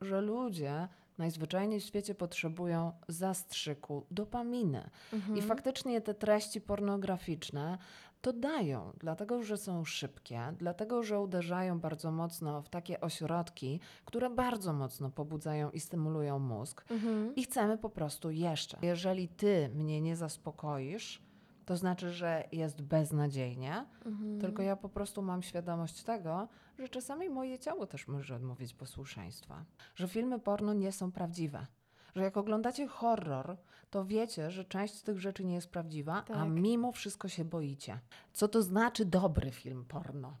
że ludzie najzwyczajniej w świecie potrzebują zastrzyku dopaminy. Mhm. I faktycznie te treści pornograficzne to dają, dlatego że są szybkie, dlatego że uderzają bardzo mocno w takie ośrodki, które bardzo mocno pobudzają i stymulują mózg. Mhm. I chcemy po prostu jeszcze. Jeżeli ty mnie nie zaspokoisz, to znaczy, że jest beznadziejnie, Mhm. tylko ja po prostu mam świadomość tego, że czasami moje ciało też może odmówić posłuszeństwa. Że filmy porno nie są prawdziwe. Że jak oglądacie horror, to wiecie, że część z tych rzeczy nie jest prawdziwa, a Tak. mimo wszystko się boicie. Co to znaczy dobry film porno?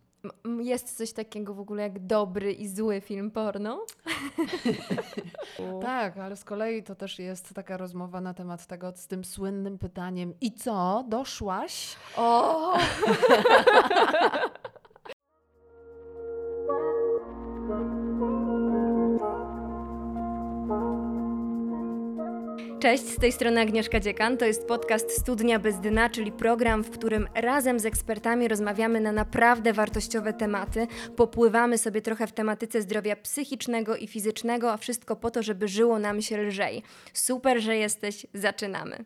Jest coś takiego w ogóle jak dobry i zły film porno? Tak, ale z kolei to też jest taka rozmowa na temat tego z tym słynnym pytaniem: I co, doszłaś? O! Cześć, z tej strony Agnieszka Dziekan. To jest podcast Studnia bez dna, czyli program, w którym razem z ekspertami rozmawiamy na naprawdę wartościowe tematy. Popływamy sobie trochę w tematyce zdrowia psychicznego i fizycznego, a wszystko po to, żeby żyło nam się lżej. Super, że jesteś. Zaczynamy.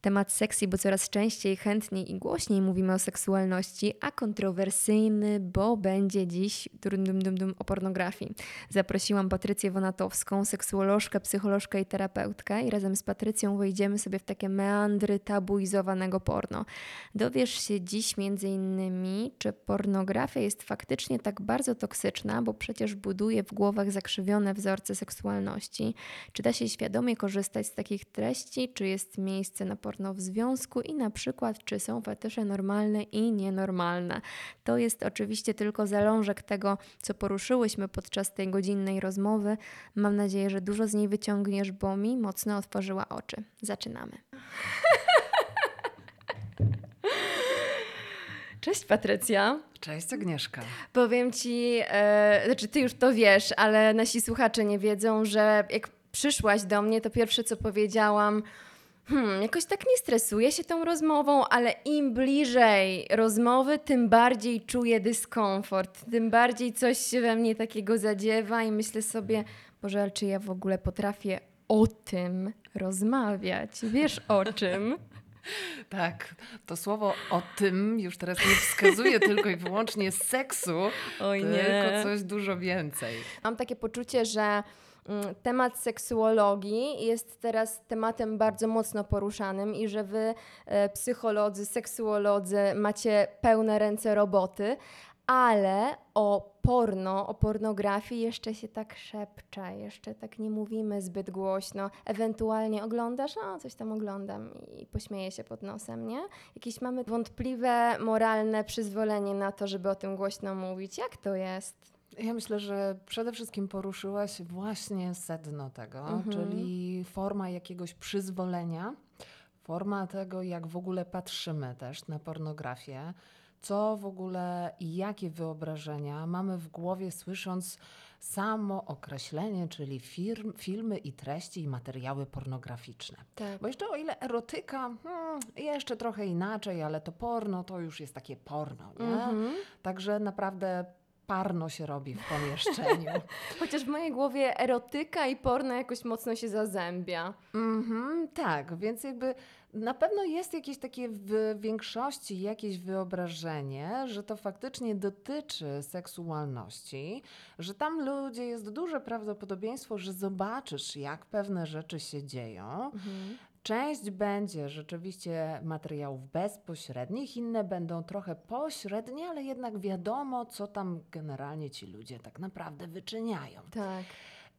Temat seksji, bo coraz częściej, chętniej i głośniej mówimy o seksualności, a kontrowersyjny, bo będzie dziś dum, dum, dum, dum, o pornografii. Zaprosiłam Patrycję Wonatowską, seksuolożkę, psycholożkę i terapeutkę i razem z Patrycją wejdziemy sobie w takie meandry tabuizowanego porno. Dowiesz się dziś między innymi, czy pornografia jest faktycznie tak bardzo toksyczna, bo przecież buduje w głowach zakrzywione wzorce seksualności. Czy da się świadomie korzystać z takich treści, czy jest miejsce na porno w związku i na przykład, czy są fetysze normalne i nienormalne. To jest oczywiście tylko zalążek tego, co poruszyłyśmy podczas tej godzinnej rozmowy. Mam nadzieję, że dużo z niej wyciągniesz, bo mi mocno otworzyła oczy. Zaczynamy. Cześć Patrycja. Cześć Agnieszka. Powiem ci, e, znaczy ty już to wiesz, ale nasi słuchacze nie wiedzą, że jak przyszłaś do mnie, to pierwsze co powiedziałam, hmm, jakoś tak nie stresuję się tą rozmową, ale im bliżej rozmowy, tym bardziej czuję dyskomfort, tym bardziej coś się we mnie takiego zadziewa i myślę sobie, Boże, ale czy ja w ogóle potrafię o tym rozmawiać? Wiesz o czym? Tak, to słowo o tym już teraz nie wskazuje tylko i wyłącznie seksu, Oj tylko coś dużo więcej. Mam takie poczucie, że temat seksuologii jest teraz tematem bardzo mocno poruszanym i że wy, e, psycholodzy, seksuolodzy, macie pełne ręce roboty, ale o porno, o pornografii jeszcze się tak szepcze, jeszcze tak nie mówimy zbyt głośno. Ewentualnie oglądasz, a coś tam oglądam i pośmieję się pod nosem, nie? Jakieś mamy wątpliwe moralne przyzwolenie na to, żeby o tym głośno mówić. Jak to jest? Ja myślę, że przede wszystkim poruszyłaś właśnie sedno tego, Mhm. czyli forma jakiegoś przyzwolenia, forma tego, jak w ogóle patrzymy też na pornografię, co w ogóle i jakie wyobrażenia mamy w głowie, słysząc samo określenie, czyli firm, filmy i treści i materiały pornograficzne. Tak. Bo jeszcze o ile erotyka, hmm, jeszcze trochę inaczej, ale to porno to już jest takie porno, nie? Mhm. Także naprawdę parno się robi w pomieszczeniu. Chociaż w mojej głowie erotyka i porno jakoś mocno się zazębia. Mhm, tak, więc jakby na pewno jest jakieś takie w większości jakieś wyobrażenie, że to faktycznie dotyczy seksualności, że tam ludzie jest duże prawdopodobieństwo, że zobaczysz, jak pewne rzeczy się dzieją. Część będzie rzeczywiście materiałów bezpośrednich, inne będą trochę pośrednie, ale jednak wiadomo, co tam generalnie ci ludzie tak naprawdę wyczyniają. Tak.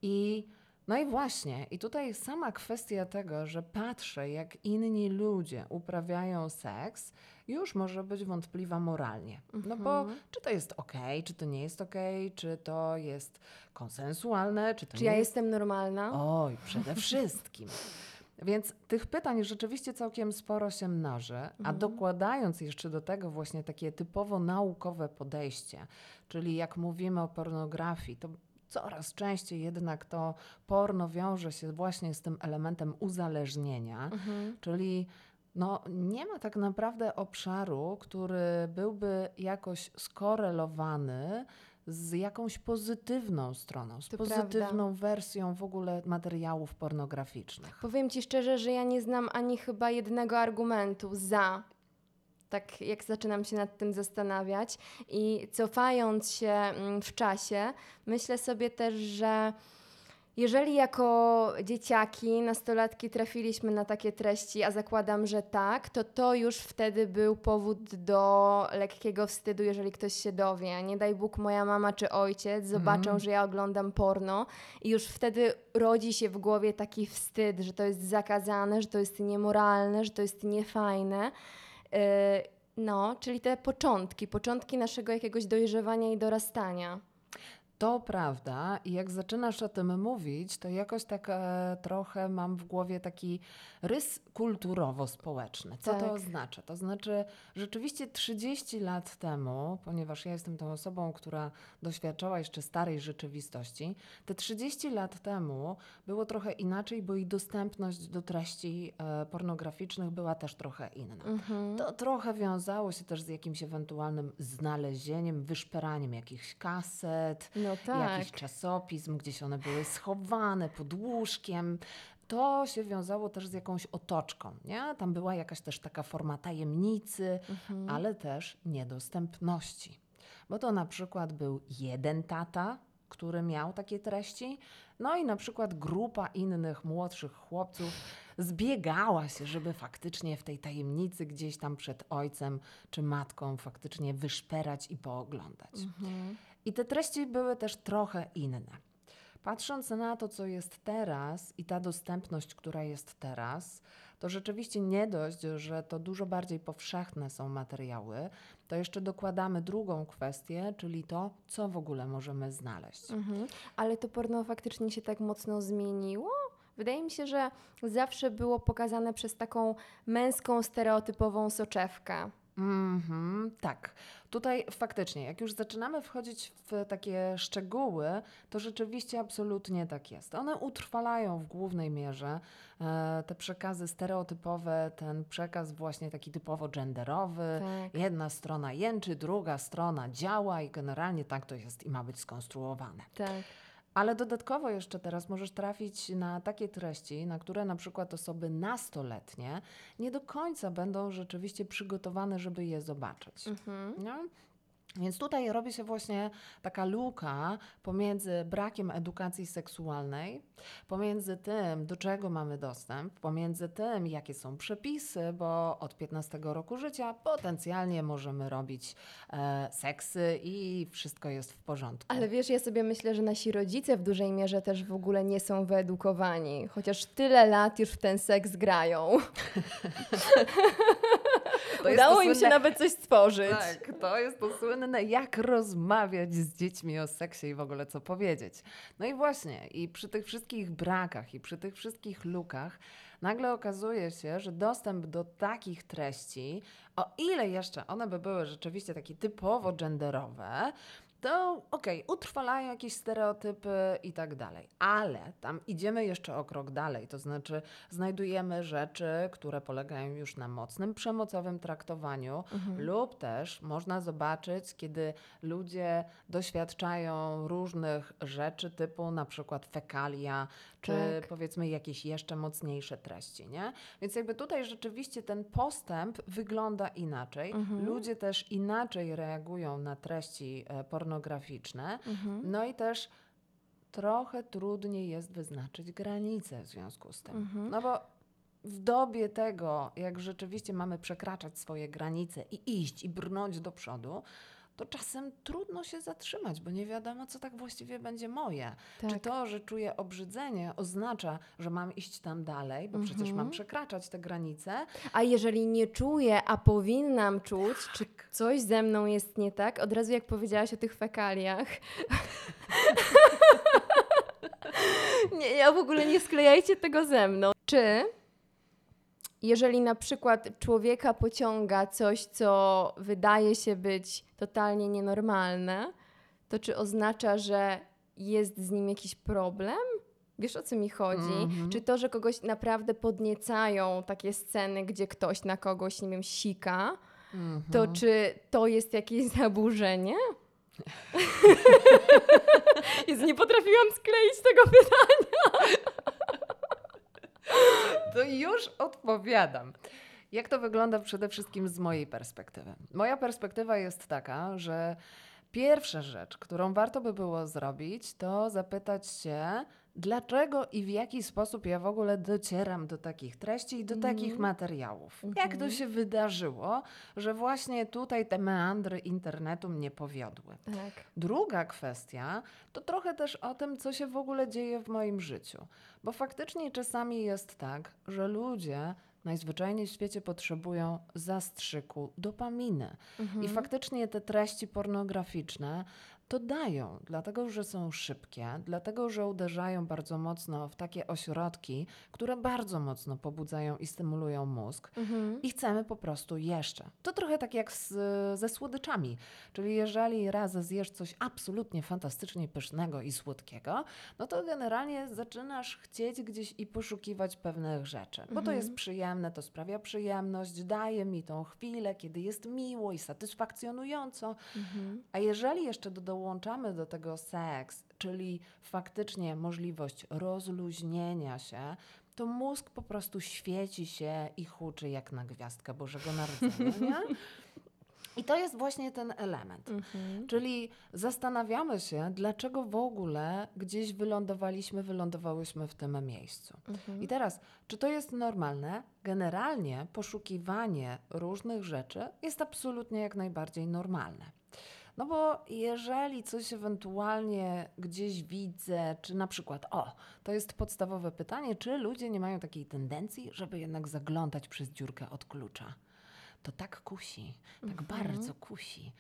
I no i właśnie, i tutaj sama kwestia tego, że patrzę, jak inni ludzie uprawiają seks, już może być wątpliwa moralnie. No bo Mhm. czy to jest ok, czy to nie jest ok, czy to jest konsensualne, czy to Czy nie ja jest jestem normalna? Oj, przede wszystkim. Więc tych pytań rzeczywiście całkiem sporo się mnoży, a Mhm. dokładając jeszcze do tego właśnie takie typowo naukowe podejście, czyli jak mówimy o pornografii, to coraz częściej jednak to porno wiąże się właśnie z tym elementem uzależnienia, Mhm. czyli No, nie ma tak naprawdę obszaru, który byłby jakoś skorelowany z jakąś pozytywną stroną, z To pozytywną wersją w ogóle materiałów pornograficznych. Powiem ci szczerze, że ja nie znam ani chyba jednego argumentu za. Tak jak zaczynam się nad tym zastanawiać i cofając się mm, w czasie, myślę sobie też, że jeżeli jako dzieciaki, nastolatki trafiliśmy na takie treści, a zakładam, że tak, to to już wtedy był powód do lekkiego wstydu, jeżeli ktoś się dowie. Nie daj Bóg, moja mama czy ojciec zobaczą, Mhm. że ja oglądam porno i już wtedy rodzi się w głowie taki wstyd, że to jest zakazane, że to jest niemoralne, że to jest niefajne. Yy, no, czyli te początki, początki naszego jakiegoś dojrzewania i dorastania. To prawda, i jak zaczynasz o tym mówić, to jakoś tak e, trochę mam w głowie taki rys kulturowo-społeczny. Co to Tak. oznacza? To znaczy, rzeczywiście 30 lat temu, ponieważ ja jestem tą osobą, która doświadczała jeszcze starej rzeczywistości, te 30 lat temu było trochę inaczej, bo i dostępność do treści e, pornograficznych była też trochę inna. Mhm. To trochę wiązało się też z jakimś ewentualnym znalezieniem, wyszperaniem jakichś kaset, No tak. jakichś czasopism, gdzieś one były schowane pod łóżkiem. To się wiązało też z jakąś otoczką, nie? Tam była jakaś też taka forma tajemnicy, Mhm. ale też niedostępności. Bo to na przykład był jeden tata, który miał takie treści, no i na przykład grupa innych młodszych chłopców zbiegała się, żeby faktycznie w tej tajemnicy gdzieś tam przed ojcem czy matką faktycznie wyszperać i pooglądać. Mhm. I te treści były też trochę inne. Patrząc na to, co jest teraz i ta dostępność, która jest teraz, to rzeczywiście nie dość, że to dużo bardziej powszechne są materiały, to jeszcze dokładamy drugą kwestię, czyli to, co w ogóle możemy znaleźć. Mhm. Ale to porno faktycznie się tak mocno zmieniło? Wydaje mi się, że zawsze było pokazane przez taką męską, stereotypową soczewkę. Mhm, tak. Tutaj faktycznie, jak już zaczynamy wchodzić w takie szczegóły, to rzeczywiście absolutnie tak jest. One utrwalają w głównej mierze e, te przekazy stereotypowe, ten przekaz właśnie taki typowo genderowy. Tak. Jedna strona jęczy, druga strona działa i generalnie tak to jest i ma być skonstruowane. Tak. Ale dodatkowo jeszcze teraz możesz trafić na takie treści, na które na przykład osoby nastoletnie nie do końca będą rzeczywiście przygotowane, żeby je zobaczyć. Mhm. No? Więc tutaj robi się właśnie taka luka pomiędzy brakiem edukacji seksualnej, pomiędzy tym, do czego mamy dostęp, pomiędzy tym, jakie są przepisy, bo od 15 roku życia potencjalnie możemy robić e, seksy i wszystko jest w porządku. Ale wiesz, ja sobie myślę, że nasi rodzice w dużej mierze też w ogóle nie są wyedukowani, chociaż tyle lat już w ten seks grają. To Udało to im się słynne- nawet coś stworzyć. Tak, to jest to słynne, jak rozmawiać z dziećmi o seksie i w ogóle co powiedzieć. No i właśnie, i przy tych wszystkich brakach, i przy tych wszystkich lukach, nagle okazuje się, że dostęp do takich treści, o ile jeszcze one by były rzeczywiście takie typowo genderowe, to okej, utrwalają jakieś stereotypy i tak dalej. Ale tam idziemy jeszcze o krok dalej, to znaczy znajdujemy rzeczy, które polegają już na mocnym przemocowym traktowaniu, Mhm. lub też można zobaczyć, kiedy ludzie doświadczają różnych rzeczy, typu na przykład fekalia, czy Tak. powiedzmy jakieś jeszcze mocniejsze treści, nie? Więc jakby tutaj rzeczywiście ten postęp wygląda inaczej. Mhm. Ludzie też inaczej reagują na treści e, pornograficzne. Mhm. No i też trochę trudniej jest wyznaczyć granice w związku z tym. Mhm. No bo w dobie tego, jak rzeczywiście mamy przekraczać swoje granice i iść i brnąć do przodu, to czasem trudno się zatrzymać, bo nie wiadomo, co tak właściwie będzie moje. Czy Tak. to, że czuję obrzydzenie, oznacza, że mam iść tam dalej, bo przecież Mhm. mam przekraczać te granice, A jeżeli nie czuję, a powinnam czuć, czy coś ze mną jest nie tak, od razu jak powiedziałaś o tych fekaliach. nie, ja w ogóle nie sklejajcie tego ze mną. Czy jeżeli na przykład człowieka pociąga coś, co wydaje się być totalnie nienormalne, to czy oznacza, że jest z nim jakiś problem? Wiesz o co mi chodzi? Mhm. Czy to, że kogoś naprawdę podniecają takie sceny, gdzie ktoś na kogoś, nie wiem, sika, to Mhm. czy to jest jakieś zaburzenie? Jezu, nie potrafiłam skleić tego pytania. To już odpowiadam. Jak to wygląda przede wszystkim z mojej perspektywy? Moja perspektywa jest taka, że pierwsza rzecz, którą warto by było zrobić, to zapytać się, dlaczego i w jaki sposób ja w ogóle docieram do takich treści i do Mhm. takich materiałów. Jak to Mhm. się wydarzyło, że właśnie tutaj te meandry internetu mnie powiodły. Tak. Druga kwestia to trochę też o tym, co się w ogóle dzieje w moim życiu. Bo faktycznie czasami jest tak, że ludzie najzwyczajniej w świecie potrzebują zastrzyku dopaminy. Mhm. I faktycznie te treści pornograficzne to dają, dlatego że są szybkie, dlatego że uderzają bardzo mocno w takie ośrodki, które bardzo mocno pobudzają i stymulują mózg Mhm. i chcemy po prostu jeszcze. To trochę tak jak z, ze słodyczami. Czyli jeżeli raz zjesz coś absolutnie fantastycznie pysznego i słodkiego, no to generalnie zaczynasz chcieć gdzieś i poszukiwać pewnych rzeczy. Bo to Mhm. jest przyjemne, to sprawia przyjemność, daje mi tą chwilę, kiedy jest miło i satysfakcjonująco. Mhm. A jeżeli jeszcze do, dołączamy do tego seks, czyli faktycznie możliwość rozluźnienia się, to mózg po prostu świeci się i huczy jak na gwiazdkę Bożego Narodzenia. I to jest właśnie ten element. Mhm. Czyli zastanawiamy się, dlaczego w ogóle gdzieś wylądowaliśmy, wylądowałyśmy w tym miejscu. Mhm. I teraz, czy to jest normalne? Generalnie poszukiwanie różnych rzeczy jest absolutnie jak najbardziej normalne. No bo jeżeli coś ewentualnie gdzieś widzę, czy na przykład, o, to jest podstawowe pytanie, czy ludzie nie mają takiej tendencji, żeby jednak zaglądać przez dziurkę od klucza? To tak kusi, tak bardzo kusi.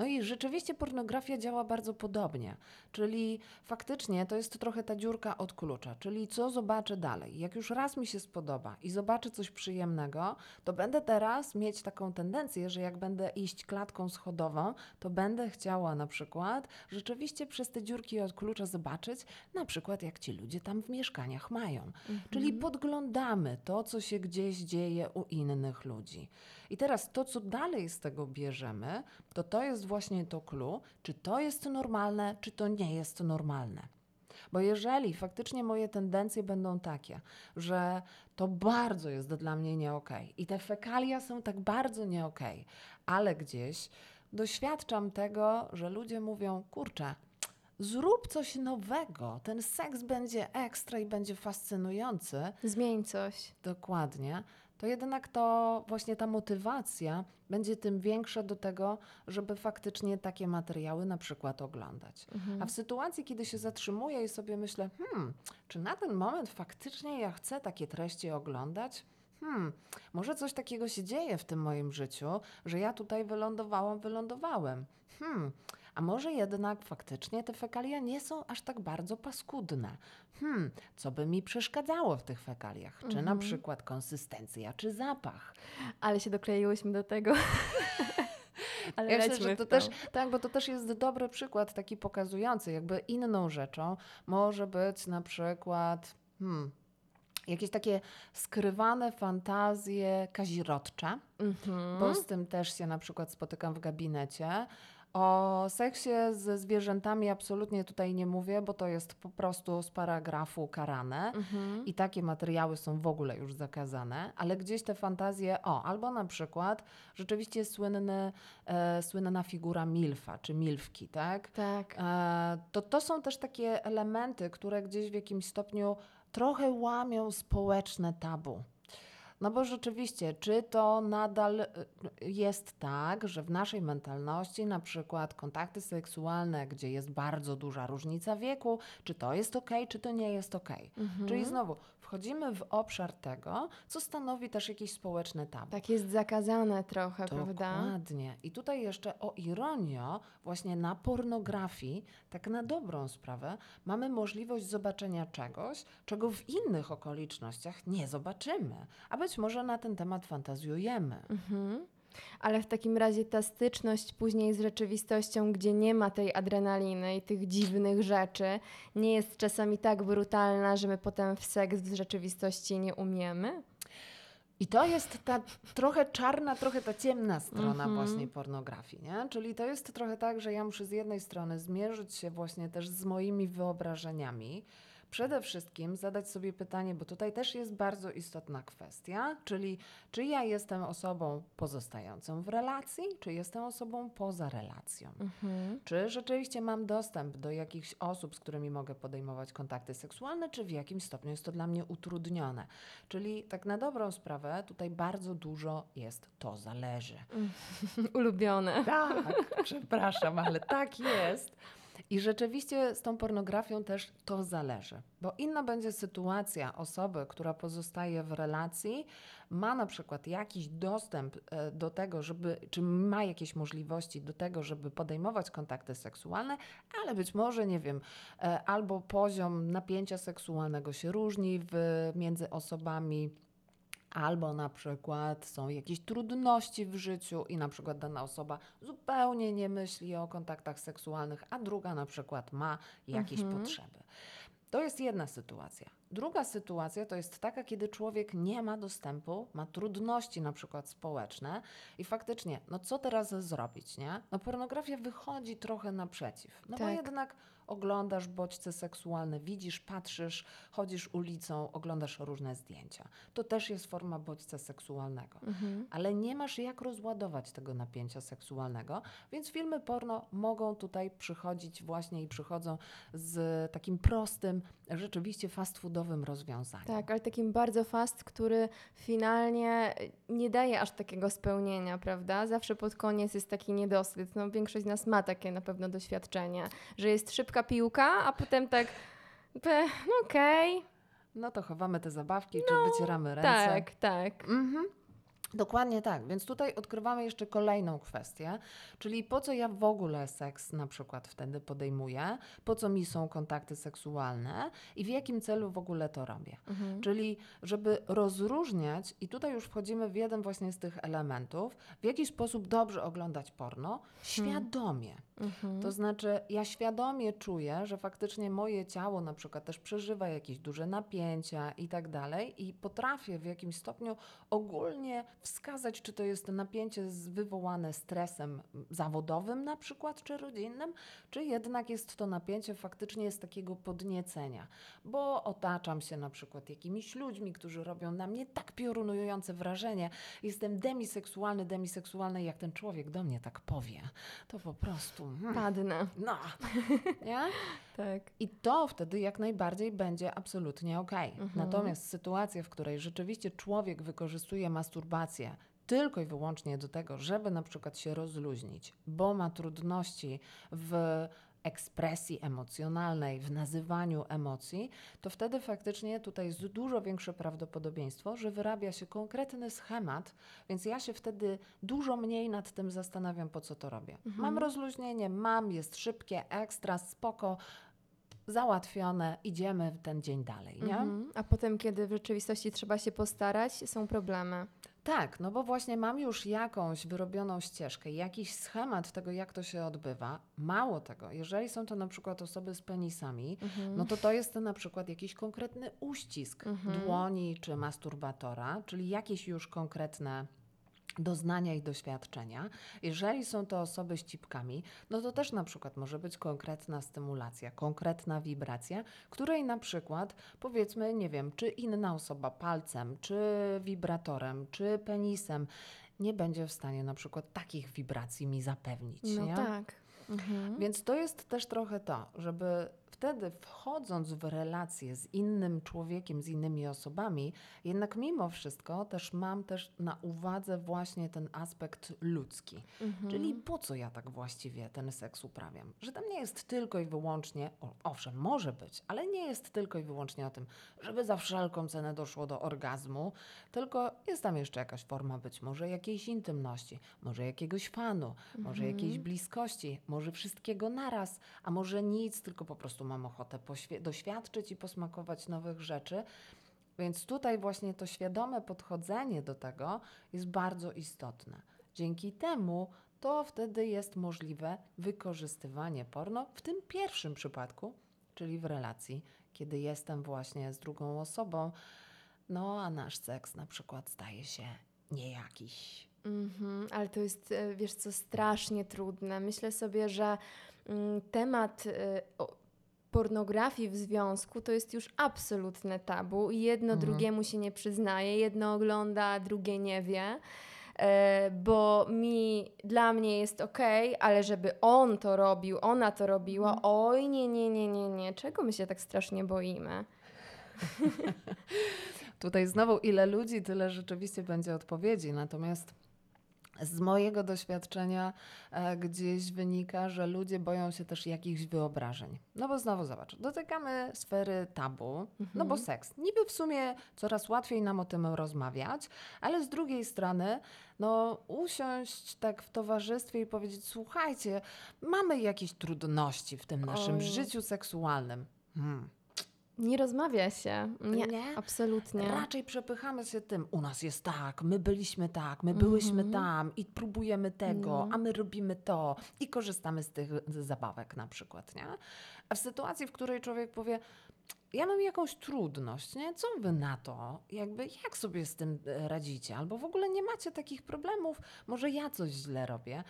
No i rzeczywiście pornografia działa bardzo podobnie, czyli faktycznie to jest trochę ta dziurka od klucza, czyli co zobaczę dalej. Jak już raz mi się spodoba i zobaczę coś przyjemnego, to będę teraz mieć taką tendencję, że jak będę iść klatką schodową, to będę chciała na przykład rzeczywiście przez te dziurki od klucza zobaczyć, na przykład jak ci ludzie tam w mieszkaniach mają. Czyli podglądamy to, co się gdzieś dzieje u innych ludzi. I teraz to, co dalej z tego bierzemy, to to jest właśnie to clue, czy to jest normalne, czy to nie jest normalne. Bo jeżeli faktycznie moje tendencje będą takie, że to bardzo jest dla mnie nie okej i te fekalia są tak bardzo nie okej, ale gdzieś doświadczam tego, że ludzie mówią, kurczę, zrób coś nowego, ten seks będzie ekstra i będzie fascynujący, Zmień coś. Dokładnie. To jednak to właśnie ta motywacja będzie tym większa do tego, żeby faktycznie takie materiały na przykład oglądać. Mhm. A w sytuacji, kiedy się zatrzymuję i sobie myślę, hmm, czy na ten moment faktycznie ja chcę takie treści oglądać? Hmm, może coś takiego się dzieje w tym moim życiu, że ja tutaj wylądowałam, wylądowałem. Hmm, a może jednak faktycznie te fekalia nie są aż tak bardzo paskudne. Hmm, co by mi przeszkadzało w tych fekaliach? Czy na Mhm. przykład konsystencja, czy zapach? Ale się dokleiłyśmy do tego. Ale Ja myślę, że to też, tak, bo to też jest dobry przykład taki pokazujący, jakby inną rzeczą może być na przykład hmm, jakieś takie skrywane fantazje kazirodcze, Mhm. bo z tym też się na przykład spotykam w gabinecie. O seksie ze zwierzętami absolutnie tutaj nie mówię, bo to jest po prostu z paragrafu karane. Mhm. I takie materiały są w ogóle już zakazane, ale gdzieś te fantazje, o, albo na przykład rzeczywiście słynny, e, słynna figura Milfa, czy Milfki, tak? Tak. E, to to są też takie elementy, które gdzieś w jakimś stopniu trochę łamią społeczne tabu. No bo rzeczywiście, czy to nadal y, jest tak, że w naszej mentalności na przykład kontakty seksualne, gdzie jest bardzo duża różnica wieku, czy to jest ok, czy to nie jest ok. Mhm. Czyli znowu wchodzimy w obszar tego, co stanowi też jakieś społeczne tabu. Tak jest zakazane trochę, prawda? Dokładnie. I tutaj jeszcze o ironio, właśnie na pornografii, tak na dobrą sprawę, mamy możliwość zobaczenia czegoś, czego w innych okolicznościach nie zobaczymy. A być może na ten temat fantazjujemy. Mhm. Ale w takim razie ta styczność później z rzeczywistością, gdzie nie ma tej adrenaliny i tych dziwnych rzeczy, nie jest czasami tak brutalna, że my potem w seks w rzeczywistości nie umiemy? I to jest ta trochę czarna, trochę ta ciemna strona Mhm. właśnie pornografii, nie? Czyli to jest trochę tak, że ja muszę z jednej strony zmierzyć się właśnie też z moimi wyobrażeniami. Przede wszystkim zadać sobie pytanie, bo tutaj też jest bardzo istotna kwestia, czyli czy ja jestem osobą pozostającą w relacji, czy jestem osobą poza relacją. Mhm. Czy rzeczywiście mam dostęp do jakichś osób, z którymi mogę podejmować kontakty seksualne, czy w jakim stopniu jest to dla mnie utrudnione? Czyli tak na dobrą sprawę, tutaj bardzo dużo jest to zależy. Ulubione. Tak, przepraszam, ale tak jest. I rzeczywiście z tą pornografią też to zależy, bo inna będzie sytuacja osoby, która pozostaje w relacji, ma na przykład jakiś dostęp e, do tego, żeby, czy ma jakieś możliwości do tego, żeby podejmować kontakty seksualne, ale być może, nie wiem, e, albo poziom napięcia seksualnego się różni w, między osobami. Albo na przykład są jakieś trudności w życiu i na przykład dana osoba zupełnie nie myśli o kontaktach seksualnych, a druga na przykład ma jakieś Mhm. potrzeby. To jest jedna sytuacja. Druga sytuacja to jest taka, kiedy człowiek nie ma dostępu, ma trudności na przykład społeczne i faktycznie, no co teraz zrobić, nie? No pornografia wychodzi trochę naprzeciw. No bo Tak. jednak oglądasz bodźce seksualne, widzisz, patrzysz, chodzisz ulicą, oglądasz różne zdjęcia. To też jest forma bodźca seksualnego. Mhm. Ale nie masz jak rozładować tego napięcia seksualnego, więc filmy porno mogą tutaj przychodzić właśnie i przychodzą z takim prostym, rzeczywiście fast foodowym rozwiązaniem. Tak, ale takim bardzo fast, który finalnie nie daje aż takiego spełnienia, prawda? Zawsze pod koniec jest taki niedosyt. No, większość z nas ma takie na pewno doświadczenie, że jest szybka piłka, a potem tak, no okej, No to chowamy te zabawki, czy wycieramy ręce. tak, tak. Mhm. Dokładnie tak. Więc tutaj odkrywamy jeszcze kolejną kwestię, czyli po co ja w ogóle seks na przykład wtedy podejmuję, po co mi są kontakty seksualne i w jakim celu w ogóle to robię. Mhm. Czyli żeby rozróżniać, i tutaj już wchodzimy w jeden właśnie z tych elementów, w jaki sposób dobrze oglądać porno, świadomie. Mhm. To znaczy, ja świadomie czuję, że faktycznie moje ciało na przykład też przeżywa jakieś duże napięcia i tak dalej, i potrafię w jakimś stopniu ogólnie wskazać, czy to jest napięcie wywołane stresem zawodowym na przykład, czy rodzinnym, czy jednak jest to napięcie faktycznie z takiego podniecenia, bo otaczam się na przykład jakimiś ludźmi, którzy robią na mnie tak piorunujące wrażenie. Jestem demiseksualny, demiseksualny, jak ten człowiek do mnie tak powie, to po prostu. Mm, Padnę. no, nie? Tak. I to wtedy jak najbardziej będzie absolutnie okej. Mhm. Natomiast sytuacja, w której rzeczywiście człowiek wykorzystuje masturbację tylko i wyłącznie do tego, żeby na przykład się rozluźnić, bo ma trudności w ekspresji emocjonalnej, w nazywaniu emocji, to wtedy faktycznie tutaj jest dużo większe prawdopodobieństwo, że wyrabia się konkretny schemat, więc ja się wtedy dużo mniej nad tym zastanawiam, po co to robię. Mam rozluźnienie, mam, jest szybkie, ekstra, spoko, załatwione, idziemy w ten dzień dalej, nie? Mhm. A potem, kiedy w rzeczywistości trzeba się postarać, są problemy. Tak, no bo właśnie mam już jakąś wyrobioną ścieżkę, jakiś schemat tego, jak to się odbywa. Mało tego, jeżeli są to na przykład osoby z penisami, Mhm. no to to jest na przykład jakiś konkretny uścisk Mhm. dłoni czy masturbatora, czyli jakieś już konkretne doznania i doświadczenia. Jeżeli są to osoby z cipkami, no to też na przykład może być konkretna stymulacja, konkretna wibracja, której na przykład powiedzmy, nie wiem, czy inna osoba palcem, czy wibratorem, czy penisem nie będzie w stanie na przykład takich wibracji mi zapewnić. No nie? tak. Mhm. Więc to jest też trochę to, żeby wtedy wchodząc w relacje z innym człowiekiem, z innymi osobami, jednak mimo wszystko też mam też na uwadze właśnie ten aspekt ludzki. Mhm. Czyli po co ja tak właściwie ten seks uprawiam? Że tam nie jest tylko i wyłącznie, o, owszem, może być, ale nie jest tylko i wyłącznie o tym, żeby za wszelką cenę doszło do orgazmu, tylko jest tam jeszcze jakaś forma być może jakiejś intymności, może jakiegoś fanu, może jakiejś bliskości, może wszystkiego naraz, a może nic, tylko po prostu mam ochotę doświadczyć i posmakować nowych rzeczy. Więc tutaj właśnie to świadome podchodzenie do tego jest bardzo istotne. Dzięki temu to wtedy jest możliwe wykorzystywanie porno w tym pierwszym przypadku, czyli w relacji, kiedy jestem właśnie z drugą osobą, no a nasz seks na przykład staje się niejakiś. Mhm, ale to jest, e, wiesz co, strasznie trudne. Myślę sobie, że mm, temat e, pornografii w związku to jest już absolutne tabu i jedno Mhm. drugiemu się nie przyznaje, jedno ogląda, drugie nie wie. E, Bo mi, dla mnie jest okej, ale żeby on to robił, ona to robiła, Mhm. oj nie, nie, nie, nie, nie. Czego my się tak strasznie boimy? Tutaj znowu ile ludzi, tyle rzeczywiście będzie odpowiedzi. Natomiast z mojego doświadczenia e, gdzieś wynika, że ludzie boją się też jakichś wyobrażeń. No bo znowu zobacz, dotykamy sfery tabu, no bo seks. Niby w sumie coraz łatwiej nam o tym rozmawiać, ale z drugiej strony, no usiąść tak w towarzystwie i powiedzieć, słuchajcie, mamy jakieś trudności w tym naszym Oj. życiu seksualnym. Hmm. Nie rozmawia się. Nie, Nie? absolutnie. Raczej przepychamy się tym. U nas jest tak, my byliśmy tak, my byłyśmy Mhm. tam i próbujemy tego, No. a my robimy to i korzystamy z tych z zabawek na przykład, nie? A w sytuacji, w której człowiek powie, ja mam jakąś trudność, nie? Co wy na to? Jakby jak sobie z tym e, radzicie? Albo w ogóle nie macie takich problemów, może ja coś źle robię.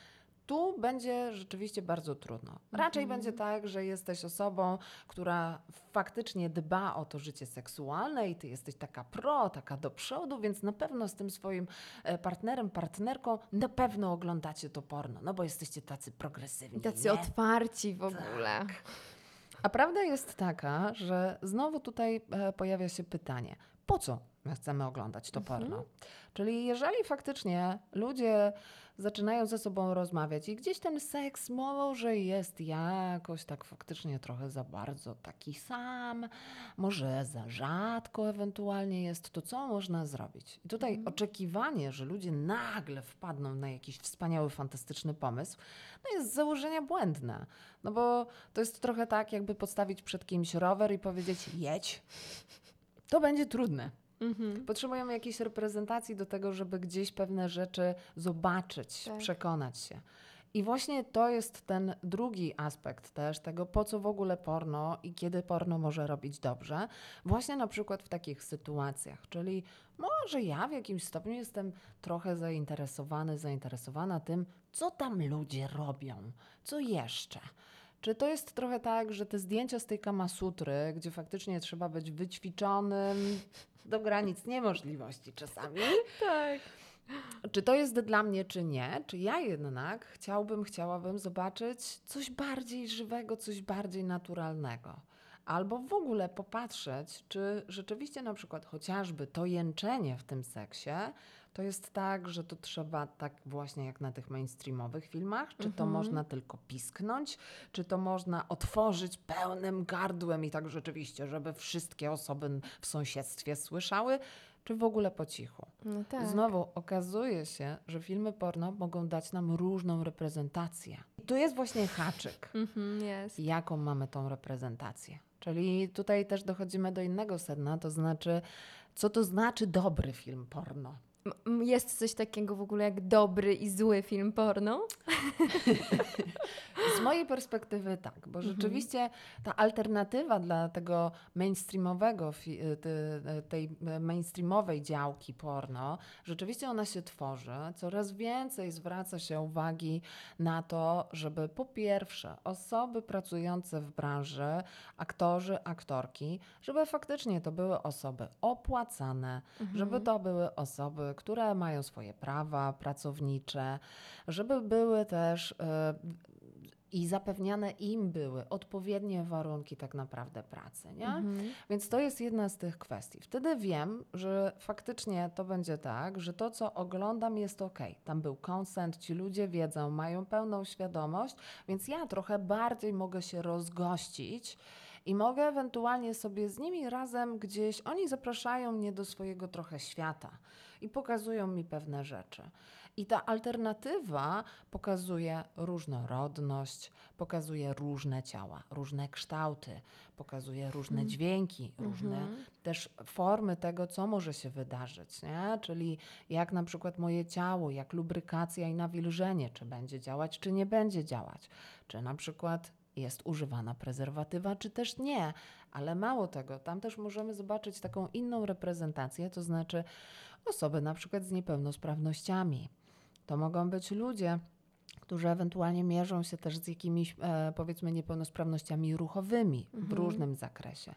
Tu będzie rzeczywiście bardzo trudno. Raczej będzie tak, że jesteś osobą, która faktycznie dba o to życie seksualne i ty jesteś taka pro, taka do przodu, więc na pewno z tym swoim e, partnerem, partnerką na pewno oglądacie to porno, no bo jesteście tacy progresywni. Tacy nie? otwarci w ogóle. A prawda jest taka, że znowu tutaj e, pojawia się pytanie, po co my chcemy oglądać to porno? Czyli jeżeli faktycznie ludzie zaczynają ze sobą rozmawiać i gdzieś ten seks może jest jakoś tak faktycznie trochę za bardzo taki sam, może za rzadko ewentualnie jest, to co można zrobić? I tutaj oczekiwanie, że ludzie nagle wpadną na jakiś wspaniały, fantastyczny pomysł, no jest z założenia błędne. No bo to jest trochę tak, jakby postawić przed kimś rower i powiedzieć jedź. To będzie trudne. Mhm. Potrzebujemy jakiejś reprezentacji do tego, żeby gdzieś pewne rzeczy zobaczyć, Tak. przekonać się. I właśnie to jest ten drugi aspekt też tego, po co w ogóle porno i kiedy porno może robić dobrze. Właśnie na przykład w takich sytuacjach, czyli może ja w jakimś stopniu jestem trochę zainteresowany, zainteresowana tym, co tam ludzie robią, co jeszcze. Czy to jest trochę tak, że te zdjęcia z tej kamasutry, gdzie faktycznie trzeba być wyćwiczonym do granic niemożliwości czasami, Tak. czy to jest dla mnie, czy nie? Czy ja jednak chciałbym, chciałabym zobaczyć coś bardziej żywego, coś bardziej naturalnego? Albo w ogóle popatrzeć, czy rzeczywiście na przykład chociażby to jęczenie w tym seksie to jest tak, że to trzeba tak właśnie jak na tych mainstreamowych filmach? Czy to można tylko pisknąć? Czy to można otworzyć pełnym gardłem i tak rzeczywiście, żeby wszystkie osoby w sąsiedztwie słyszały? Czy w ogóle po cichu? No tak. Znowu okazuje się, że filmy porno mogą dać nam różną reprezentację. I tu jest właśnie haczyk. Mhm, jest. Jaką mamy tą reprezentację? Czyli tutaj też dochodzimy do innego sedna, to znaczy, co to znaczy dobry film porno? Jest coś takiego w ogóle jak dobry i zły film porno? Z mojej perspektywy tak, bo Mhm. rzeczywiście ta alternatywa dla tego mainstreamowego, y, y, tej y, mainstreamowej działki porno, rzeczywiście ona się tworzy. Coraz więcej zwraca się uwagi na to, żeby po pierwsze osoby pracujące w branży, aktorzy, aktorki, żeby faktycznie to były osoby opłacane, żeby to były osoby, które mają swoje prawa pracownicze, żeby były też y, i zapewniane im były odpowiednie warunki tak naprawdę pracy, nie? Mhm. Więc to jest jedna z tych kwestii. Wtedy wiem, że faktycznie to będzie tak, że to, co oglądam, jest ok. Tam był konsent, ci ludzie wiedzą, mają pełną świadomość, więc ja trochę bardziej mogę się rozgościć i mogę ewentualnie sobie z nimi razem gdzieś, oni zapraszają mnie do swojego trochę świata i pokazują mi pewne rzeczy. I ta alternatywa pokazuje różnorodność, pokazuje różne ciała, różne kształty, pokazuje różne dźwięki, różne też formy tego, co może się wydarzyć, nie? Czyli jak na przykład moje ciało, jak lubrykacja i nawilżenie, czy będzie działać, czy nie będzie działać. Czy na przykład jest używana prezerwatywa, czy też nie. Ale mało tego, tam też możemy zobaczyć taką inną reprezentację, to znaczy osoby na przykład z niepełnosprawnościami. To mogą być ludzie, którzy ewentualnie mierzą się też z jakimiś, e, powiedzmy, niepełnosprawnościami ruchowymi w różnym zakresie.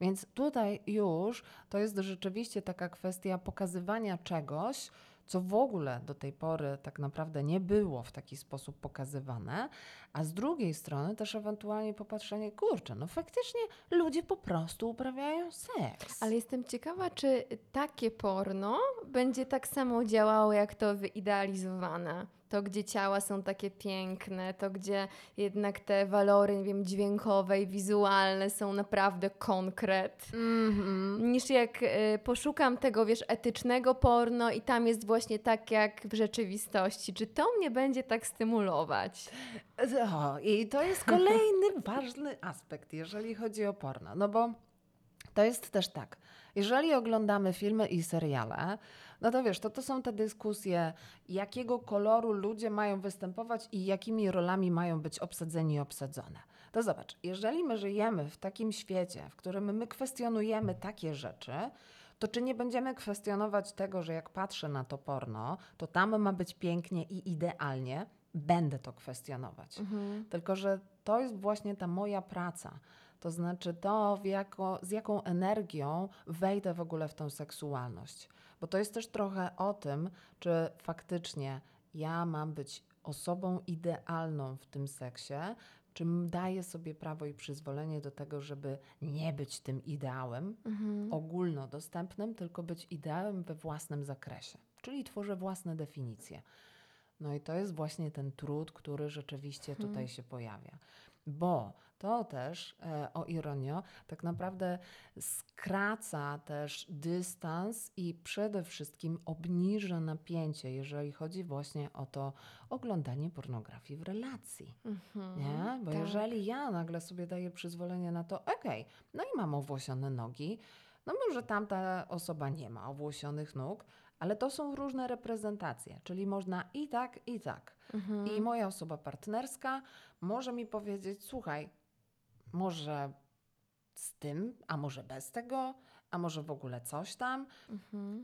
Więc tutaj już to jest rzeczywiście taka kwestia pokazywania czegoś, co w ogóle do tej pory tak naprawdę nie było w taki sposób pokazywane, a z drugiej strony też ewentualnie popatrzenie, kurczę, no faktycznie ludzie po prostu uprawiają seks. Ale jestem ciekawa, czy takie porno będzie tak samo działało, jak to wyidealizowane. To, gdzie ciała są takie piękne, to, gdzie jednak te walory, nie wiem, dźwiękowe i wizualne są naprawdę konkret. Mhm. Niż jak y, poszukam tego, wiesz, etycznego porno i tam jest właśnie tak, jak w rzeczywistości. Czy to mnie będzie tak stymulować? O, I to jest kolejny ważny aspekt, jeżeli chodzi o porno. No bo to jest też tak, jeżeli oglądamy filmy i seriale, no to wiesz, to, to są te dyskusje, jakiego koloru ludzie mają występować i jakimi rolami mają być obsadzeni i obsadzone. To zobacz, jeżeli my żyjemy w takim świecie, w którym my kwestionujemy takie rzeczy, to czy nie będziemy kwestionować tego, że jak patrzę na to porno, to tam ma być pięknie i idealnie? Będę to kwestionować. Tylko, że to jest właśnie ta moja praca. To znaczy to, jako, z jaką energią wejdę w ogóle w tą seksualność. Bo to jest też trochę o tym, czy faktycznie ja mam być osobą idealną w tym seksie, czy daję sobie prawo i przyzwolenie do tego, żeby nie być tym ideałem ogólnodostępnym, tylko być ideałem we własnym zakresie. Czyli tworzę własne definicje. No i to jest właśnie ten trud, który rzeczywiście tutaj się pojawia. Bo to też, e, o ironio, tak naprawdę skraca też dystans i przede wszystkim obniża napięcie, jeżeli chodzi właśnie o to oglądanie pornografii w relacji. Nie? Bo tak. jeżeli ja nagle sobie daję przyzwolenie na to, okej, no i mam owłosione nogi, no może tamta osoba nie ma owłosionych nóg, ale to są różne reprezentacje, czyli można i tak, i tak. I moja osoba partnerska może mi powiedzieć, słuchaj, może z tym, a może bez tego, a może w ogóle coś tam.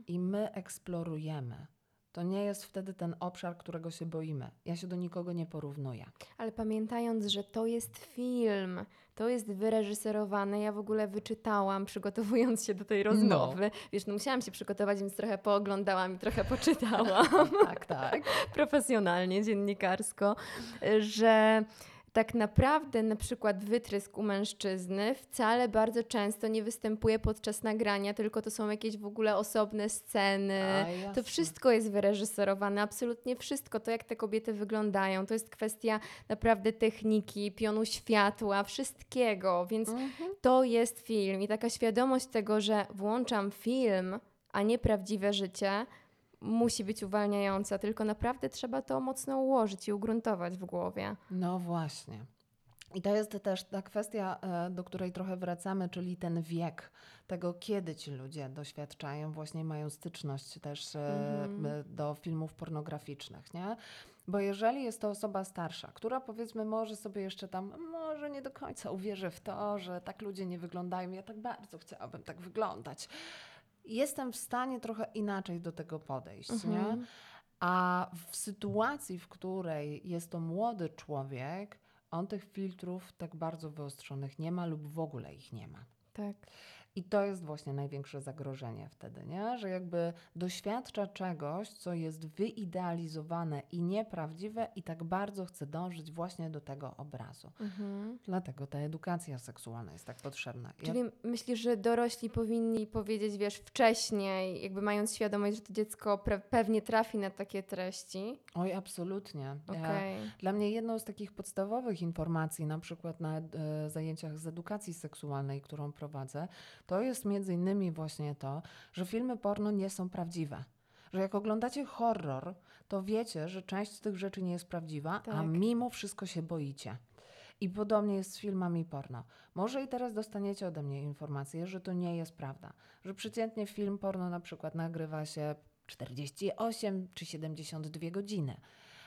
I my eksplorujemy. To nie jest wtedy ten obszar, którego się boimy. Ja się do nikogo nie porównuję. Ale pamiętając, że to jest film, to jest wyreżyserowane, ja w ogóle wyczytałam, przygotowując się do tej rozmowy. Wiesz, no musiałam się przygotować, więc trochę pooglądałam i trochę poczytałam. Tak, tak. profesjonalnie, dziennikarsko, że tak naprawdę na przykład wytrysk u mężczyzny wcale bardzo często nie występuje podczas nagrania, tylko to są jakieś w ogóle osobne sceny. A, To wszystko jest wyreżyserowane, absolutnie wszystko. To, jak te kobiety wyglądają, to jest kwestia naprawdę techniki, pionu światła, wszystkiego, więc to jest film. I taka świadomość tego, że włączam film, a nie prawdziwe życie, musi być uwalniająca, tylko naprawdę trzeba to mocno ułożyć i ugruntować w głowie. No właśnie. I to jest też ta kwestia, e, do której trochę wracamy, czyli ten wiek tego, kiedy ci ludzie doświadczają, właśnie mają styczność też e, m, do filmów pornograficznych, nie? Bo jeżeli jest to osoba starsza, która powiedzmy może sobie jeszcze tam, może nie do końca uwierzy w to, że tak ludzie nie wyglądają, ja tak bardzo chciałabym tak wyglądać, jestem w stanie trochę inaczej do tego podejść, nie? A w sytuacji, w której jest to młody człowiek, on tych filtrów tak bardzo wyostrzonych nie ma lub w ogóle ich nie ma. Tak. I to jest właśnie największe zagrożenie wtedy, nie? że jakby doświadcza czegoś, co jest wyidealizowane i nieprawdziwe, i tak bardzo chce dążyć właśnie do tego obrazu. Dlatego ta edukacja seksualna jest tak potrzebna. Ja- Czyli myślisz, że dorośli powinni powiedzieć, wiesz, wcześniej, jakby mając świadomość, że to dziecko pewnie trafi na takie treści? Oj, absolutnie. Ja- Okej. Dla mnie jedną z takich podstawowych informacji, na przykład na e, zajęciach z edukacji seksualnej, którą prowadzę, to jest między innymi właśnie to, że filmy porno nie są prawdziwe. Że jak oglądacie horror, to wiecie, że część z tych rzeczy nie jest prawdziwa, a Tak. mimo wszystko się boicie. I podobnie jest z filmami porno. Może i teraz dostaniecie ode mnie informację, że to nie jest prawda. Że przeciętnie film porno na przykład nagrywa się 48 czy 72 godziny.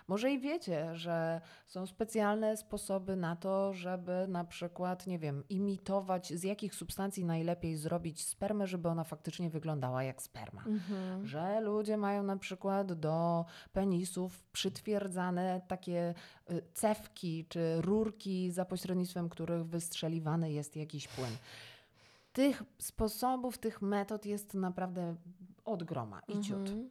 Może i wiecie, że są specjalne sposoby na to, żeby na przykład, nie wiem, imitować, z jakich substancji najlepiej zrobić spermę, żeby ona faktycznie wyglądała jak sperma. Mhm. Że ludzie mają na przykład do penisów przytwierdzane takie y, cewki czy rurki, za pośrednictwem których wystrzeliwany jest jakiś płyn. Tych sposobów, tych metod jest naprawdę od groma i ciut. Mhm.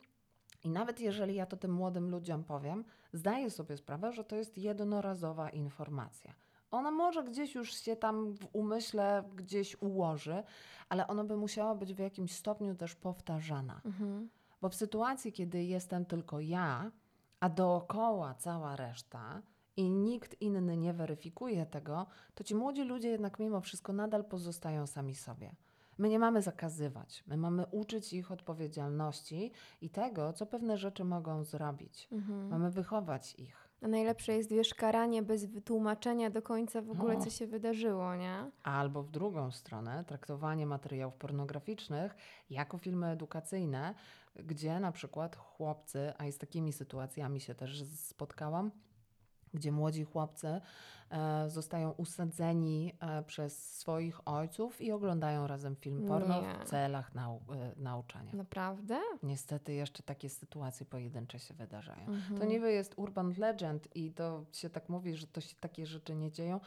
I nawet jeżeli ja to tym młodym ludziom powiem, zdaję sobie sprawę, że to jest jednorazowa informacja. Ona może gdzieś już się tam w umyśle gdzieś ułoży, ale ona by musiała być w jakimś stopniu też powtarzana. Mhm. Bo w sytuacji, kiedy jestem tylko ja, a dookoła cała reszta i nikt inny nie weryfikuje tego, to ci młodzi ludzie jednak mimo wszystko nadal pozostają sami sobie. My nie mamy zakazywać, my mamy uczyć ich odpowiedzialności i tego, co pewne rzeczy mogą zrobić. Mhm. Mamy wychować ich. A najlepsze jest, wiesz, karanie bez wytłumaczenia do końca w ogóle, No. co się wydarzyło, nie? Albo w drugą stronę, traktowanie materiałów pornograficznych jako filmy edukacyjne, gdzie na przykład chłopcy, a i z takimi sytuacjami się też spotkałam, gdzie młodzi chłopcy e, zostają usadzeni e, przez swoich ojców i oglądają razem film porno Nie. w celach nau, e, nauczania. Naprawdę? Niestety jeszcze takie sytuacje pojedyncze się wydarzają. Mhm. To niby jest urban legend i to się tak mówi, że to się takie rzeczy nie dzieją.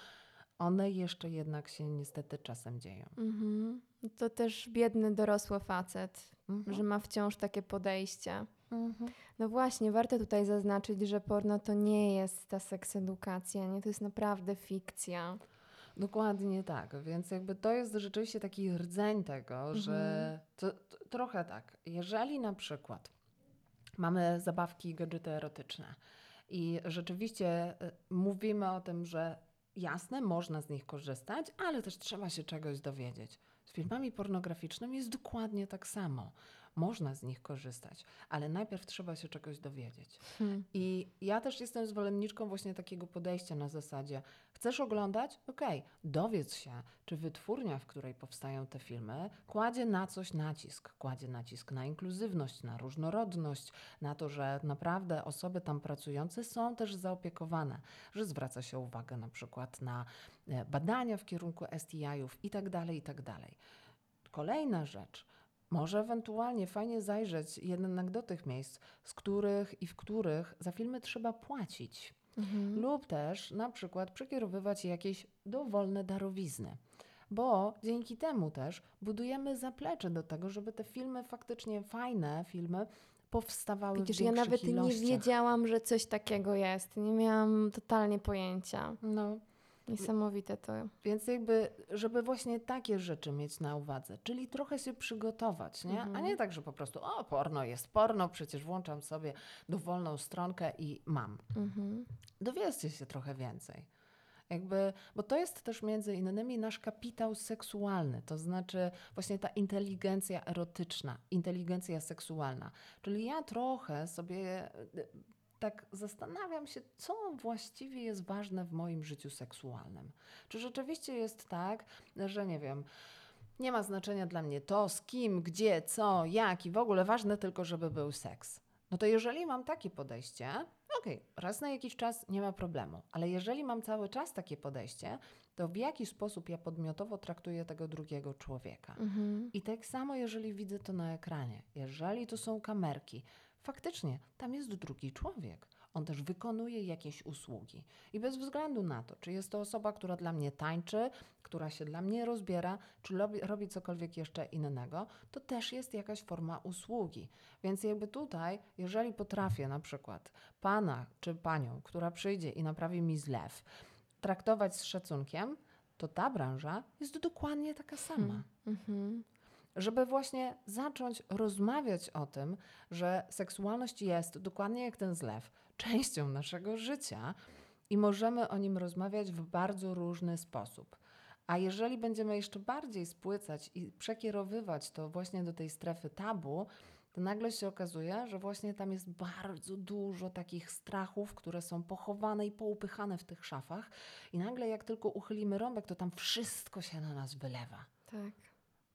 One jeszcze jednak się niestety czasem dzieją. Mhm. To też biedny dorosły facet, Mhm. że ma wciąż takie podejście. Mhm. No właśnie, warto tutaj zaznaczyć, że porno to nie jest ta seks edukacja, nie? To jest naprawdę fikcja. Dokładnie tak, więc jakby to jest rzeczywiście taki rdzeń tego, że to, to, trochę tak, jeżeli na przykład mamy zabawki, gadżety erotyczne i rzeczywiście y, mówimy o tym, że jasne, można z nich korzystać, ale też trzeba się czegoś dowiedzieć. Z filmami pornograficznymi jest dokładnie tak samo. Można z nich korzystać, ale najpierw trzeba się czegoś dowiedzieć. Hmm. I ja też jestem zwolenniczką właśnie takiego podejścia na zasadzie, chcesz oglądać? Okej, dowiedz się, czy wytwórnia, w której powstają te filmy, kładzie na coś nacisk. Kładzie nacisk na inkluzywność, na różnorodność, na to, że naprawdę osoby tam pracujące są też zaopiekowane, że zwraca się uwagę na przykład na e, badania w kierunku STI-ów i tak dalej, i tak dalej. Kolejna rzecz. Może ewentualnie fajnie zajrzeć jednak do tych miejsc, z których i w których za filmy trzeba płacić. Mhm. Lub też na przykład przekierowywać jakieś dowolne darowizny. Bo dzięki temu też budujemy zaplecze do tego, żeby te filmy faktycznie fajne filmy powstawały Widzisz, w ja nawet ilościach. nie wiedziałam, że coś takiego jest. Nie miałam totalnie pojęcia. No, Niesamowite to. Więc jakby, żeby właśnie takie rzeczy mieć na uwadze, czyli trochę się przygotować, nie? Mhm. A nie tak, że po prostu, o, porno jest porno, przecież włączam sobie dowolną stronkę i mam. Mhm. Dowiedzcie się trochę więcej. Jakby, bo to jest też między innymi nasz kapitał seksualny, to znaczy właśnie ta inteligencja erotyczna, inteligencja seksualna. Czyli ja trochę sobie tak zastanawiam się, co właściwie jest ważne w moim życiu seksualnym. Czy rzeczywiście jest tak, że nie wiem, nie ma znaczenia dla mnie to, z kim, gdzie, co, jak i w ogóle ważne tylko, żeby był seks. No to jeżeli mam takie podejście, okej, raz na jakiś czas nie ma problemu, ale jeżeli mam cały czas takie podejście, to w jaki sposób ja podmiotowo traktuję tego drugiego człowieka? Mhm. I tak samo, jeżeli widzę to na ekranie, jeżeli to są kamerki, faktycznie tam jest drugi człowiek. On też wykonuje jakieś usługi. I bez względu na to, czy jest to osoba, która dla mnie tańczy, która się dla mnie rozbiera, czy robi, robi cokolwiek jeszcze innego, to też jest jakaś forma usługi. Więc jakby tutaj, jeżeli potrafię na przykład pana czy panią, która przyjdzie i naprawi mi zlew, traktować z szacunkiem, to ta branża jest dokładnie taka sama Mhm. Żeby właśnie zacząć rozmawiać o tym, że seksualność jest dokładnie jak ten zlew, częścią naszego życia i możemy o nim rozmawiać w bardzo różny sposób. A jeżeli będziemy jeszcze bardziej spłycać i przekierowywać to właśnie do tej strefy tabu, to nagle się okazuje, że właśnie tam jest bardzo dużo takich strachów, które są pochowane i poupychane w tych szafach. I nagle, jak tylko uchylimy rąbek, to tam wszystko się na nas wylewa. Tak.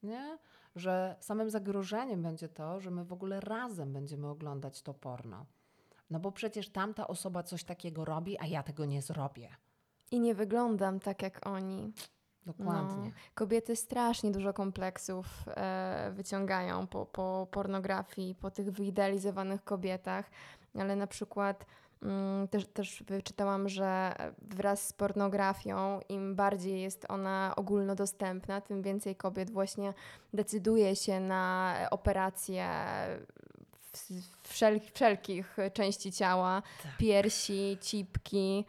Nie? Że samym zagrożeniem będzie to, że my w ogóle razem będziemy oglądać to porno. No bo przecież tamta osoba coś takiego robi, a ja tego nie zrobię. I nie wyglądam tak jak oni. Dokładnie. No, kobiety strasznie dużo kompleksów e, wyciągają po, po pornografii, po tych wyidealizowanych kobietach, ale na przykład też, też wyczytałam, że wraz z pornografią, im bardziej jest ona ogólnodostępna, tym więcej kobiet właśnie decyduje się na operacje wszel wszelkich części ciała, Tak. piersi, cipki.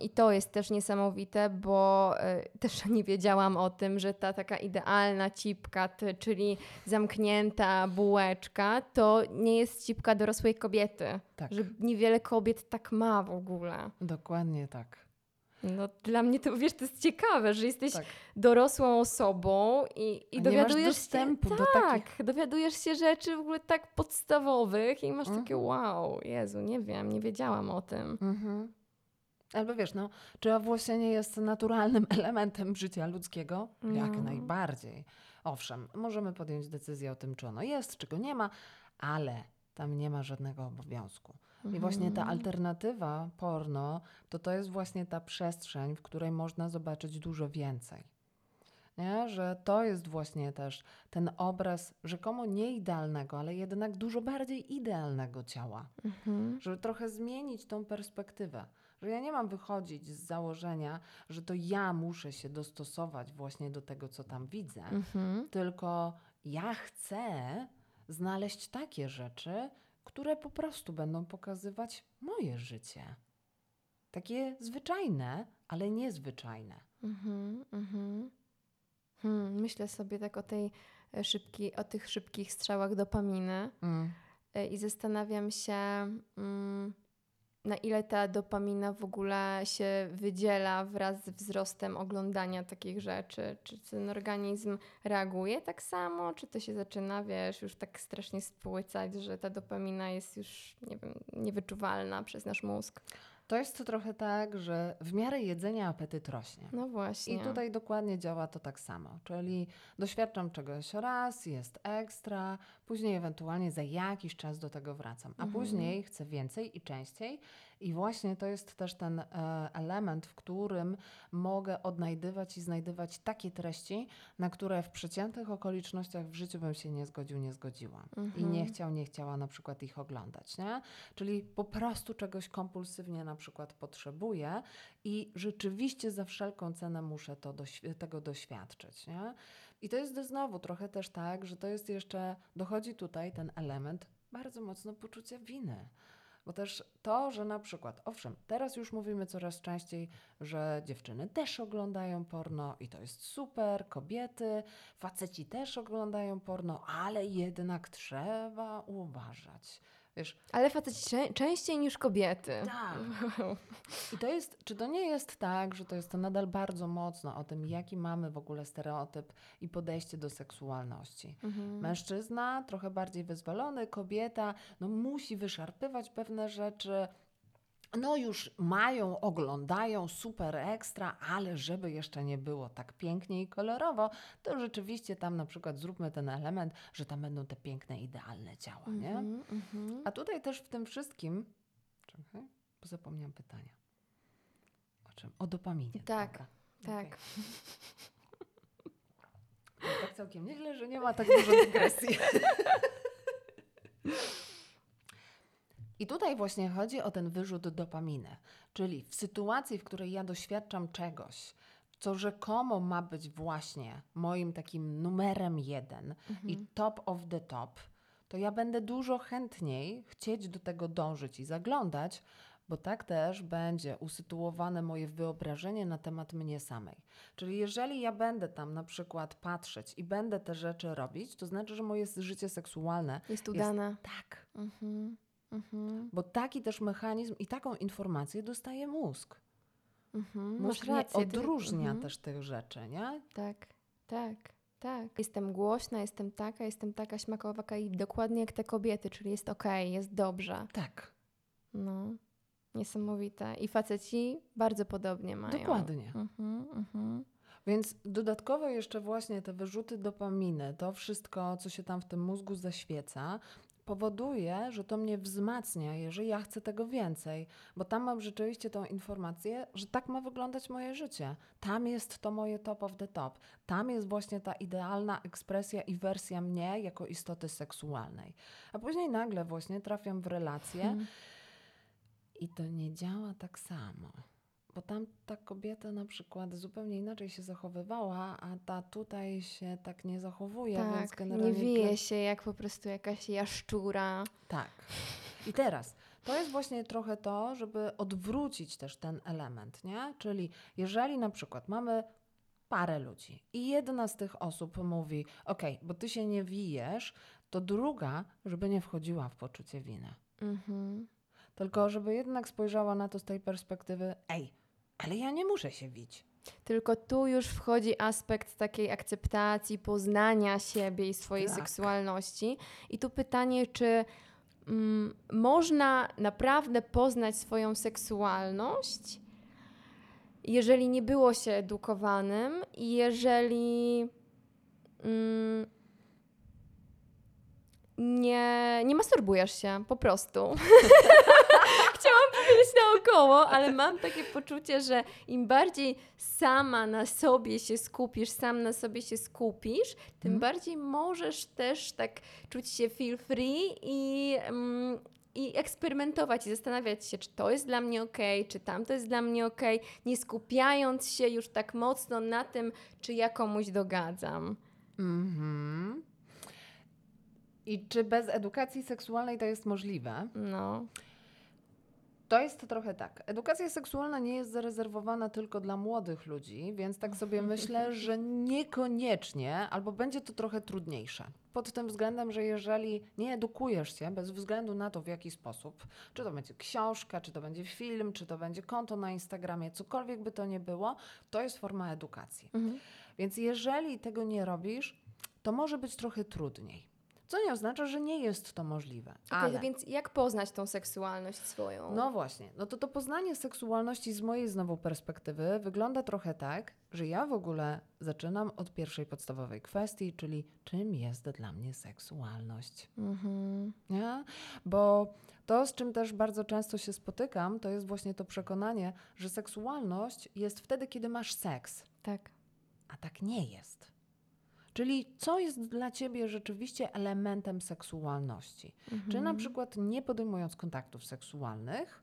I to jest też niesamowite, bo y, też nie wiedziałam o tym, że ta taka idealna cipka, czyli zamknięta bułeczka, to nie jest cipka dorosłej kobiety. Tak. Że niewiele kobiet tak ma w ogóle. Dokładnie tak. No, dla mnie to, wiesz, to jest ciekawe, że jesteś tak. dorosłą osobą i, i dowiadujesz się, do tak, takich- dowiadujesz się rzeczy w ogóle tak podstawowych i masz takie Mhm. wow, Jezu, nie wiem, nie wiedziałam o tym. Mhm. Albo wiesz, no, czy owłosienie jest naturalnym elementem życia ludzkiego? Jak No. najbardziej. Owszem, możemy podjąć decyzję o tym, czy ono jest, czy go nie ma, ale tam nie ma żadnego obowiązku. I właśnie ta Mhm. alternatywa porno, to to jest właśnie ta przestrzeń, w której można zobaczyć dużo więcej. Nie? Że to jest właśnie też ten obraz rzekomo nieidealnego, ale jednak dużo bardziej idealnego ciała Mhm. żeby trochę zmienić tą perspektywę. Że ja nie mam wychodzić z założenia, że to ja muszę się dostosować właśnie do tego, co tam widzę, Mhm. tylko ja chcę znaleźć takie rzeczy, które po prostu będą pokazywać moje życie. Takie zwyczajne, ale niezwyczajne. Mhm, mhm. Hmm, myślę sobie tak o tej e, szybki, o tych szybkich strzałach dopaminy Mm. e, i zastanawiam się, mm, na ile ta dopamina w ogóle się wydziela wraz z wzrostem oglądania takich rzeczy. Czy ten organizm reaguje tak samo, czy to się zaczyna, wiesz, już tak strasznie spłycać, że ta dopamina jest już, nie wiem, niewyczuwalna przez nasz mózg. To jest trochę tak, że w miarę jedzenia apetyt rośnie. No właśnie. I tutaj dokładnie działa to tak samo, czyli doświadczam czegoś raz, jest ekstra, później ewentualnie za jakiś czas do tego wracam, a Mhm. później chcę więcej i częściej. I właśnie to jest też ten e, element, w którym mogę odnajdywać i znajdywać takie treści, na które w przeciętnych okolicznościach w życiu bym się nie zgodził, nie zgodziła. I Mhm. nie chciał, nie chciała na przykład ich oglądać, nie? Czyli po prostu czegoś kompulsywnie na przykład potrzebuję i rzeczywiście za wszelką cenę muszę to doświ- tego doświadczyć, nie? I to jest znowu trochę też tak, że to jest jeszcze, dochodzi tutaj ten element bardzo mocno poczucia winy. Bo też to, że na przykład, owszem, teraz już mówimy coraz częściej, że dziewczyny też oglądają porno i to jest super, kobiety, faceci też oglądają porno, ale jednak trzeba uważać. Wiesz, Ale faceci czę- częściej niż kobiety. tak. I to jest, czy to nie jest tak, że to jest to nadal bardzo mocno o tym, jaki mamy w ogóle stereotyp i podejście do seksualności. Mhm. Mężczyzna, trochę bardziej wyzwolony, kobieta, no musi wyszarpywać pewne rzeczy. No już mają, oglądają, super ekstra, ale żeby jeszcze nie było tak pięknie i kolorowo, to rzeczywiście tam na przykład zróbmy ten element, że tam będą te piękne, idealne ciała, nie? Mhm, mhm. A tutaj też w tym wszystkim. Czekaj, bo zapomniałam pytania. O czym? O dopaminie. Tak, Dobra. tak. Okej. No, tak całkiem nieźle, że nie ma tak dużo dygresji. I tutaj właśnie chodzi o ten wyrzut dopaminy. Czyli w sytuacji, w której ja doświadczam czegoś, co rzekomo ma być właśnie moim takim numerem jeden i top of the top, to ja będę dużo chętniej chcieć do tego dążyć i zaglądać, bo tak też będzie usytuowane moje wyobrażenie na temat mnie samej. Czyli jeżeli ja będę tam na przykład patrzeć i będę te rzeczy robić, to znaczy, że moje życie seksualne Jest udane. tak, Mhm, mhm, bo taki też mechanizm i taką informację dostaje mózg. mhm. Masz rację. ty- odróżnia mhm. też tych rzeczy, nie? Tak, tak. Tak. Jestem głośna, jestem taka, jestem taka śmakowaka i dokładnie jak te kobiety, czyli jest okej, jest dobrze. Tak, No, niesamowite. I faceci bardzo podobnie mają. dokładnie. Mhm, mhm. Więc dodatkowo jeszcze właśnie te wyrzuty dopaminy, to wszystko, co się tam w tym mózgu zaświeca, powoduje, że to mnie wzmacnia, jeżeli ja chcę tego więcej, bo tam mam rzeczywiście tą informację, że tak ma wyglądać moje życie. Tam jest to moje top of the top. Tam jest właśnie ta idealna ekspresja i wersja mnie jako istoty seksualnej. A później nagle właśnie trafiam w relację Mhm. i to nie działa tak samo. Bo tam ta kobieta na przykład zupełnie inaczej się zachowywała, a ta tutaj się tak nie zachowuje, więc Tak, generalnie... nie wije się jak po prostu jakaś jaszczura. Tak. I teraz to jest właśnie trochę to, żeby odwrócić też ten element, nie? Czyli jeżeli na przykład mamy parę ludzi i jedna z tych osób mówi: OK, bo ty się nie wijesz, to druga, żeby nie wchodziła w poczucie winy. Mhm. Tylko żeby jednak spojrzała na to z tej perspektywy: Ej, ale ja nie muszę się wić. Tylko tu już wchodzi aspekt takiej akceptacji, poznania siebie i swojej Tak. seksualności. I tu pytanie, czy mm, można naprawdę poznać swoją seksualność, jeżeli nie było się edukowanym i jeżeli mm, nie, nie masturbujesz się, po prostu. Chciałam powiedzieć naokoło, ale mam takie poczucie, że im bardziej sama na sobie się skupisz, sam na sobie się skupisz, tym Mhm. bardziej możesz też tak czuć się feel free i, mm, i eksperymentować i zastanawiać się, czy to jest dla mnie ok, czy tamto jest dla mnie ok, nie skupiając się już tak mocno na tym, czy ja komuś dogadzam. Mhm. I czy bez edukacji seksualnej to jest możliwe? No, To jest trochę tak. Edukacja seksualna nie jest zarezerwowana tylko dla młodych ludzi, więc tak sobie myślę, że niekoniecznie, albo będzie to trochę trudniejsze. Pod tym względem, że jeżeli nie edukujesz się, bez względu na to w jaki sposób, czy to będzie książka, czy to będzie film, czy to będzie konto na Instagramie, cokolwiek by to nie było, to jest forma edukacji. Mhm. Więc jeżeli tego nie robisz, to może być trochę trudniej. Co nie oznacza, że nie jest to możliwe. Okej, ale... więc jak poznać tą seksualność swoją? No właśnie, no to to poznanie seksualności z mojej znowu perspektywy wygląda trochę tak, że ja w ogóle zaczynam od pierwszej podstawowej kwestii, czyli czym jest dla mnie seksualność. Mhm. Nie? Bo to, z czym też bardzo często się spotykam, to jest właśnie to przekonanie, że seksualność jest wtedy, kiedy masz seks, Tak. a tak nie jest. Czyli co jest dla ciebie rzeczywiście elementem seksualności? Czy na Mhm. przykład nie podejmując kontaktów seksualnych,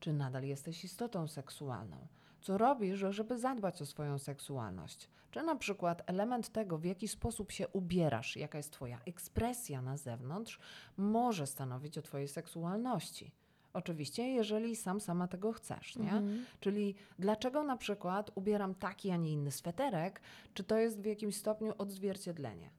czy nadal jesteś istotą seksualną? Co robisz, żeby zadbać o swoją seksualność? Czy na przykład element tego, w jaki sposób się ubierasz, jaka jest Twoja ekspresja na zewnątrz, może stanowić o Twojej seksualności? Oczywiście, jeżeli sam sama tego chcesz, nie? Mhm. Czyli dlaczego na przykład ubieram taki, a nie inny sweterek? Czy to jest w jakimś stopniu odzwierciedlenie?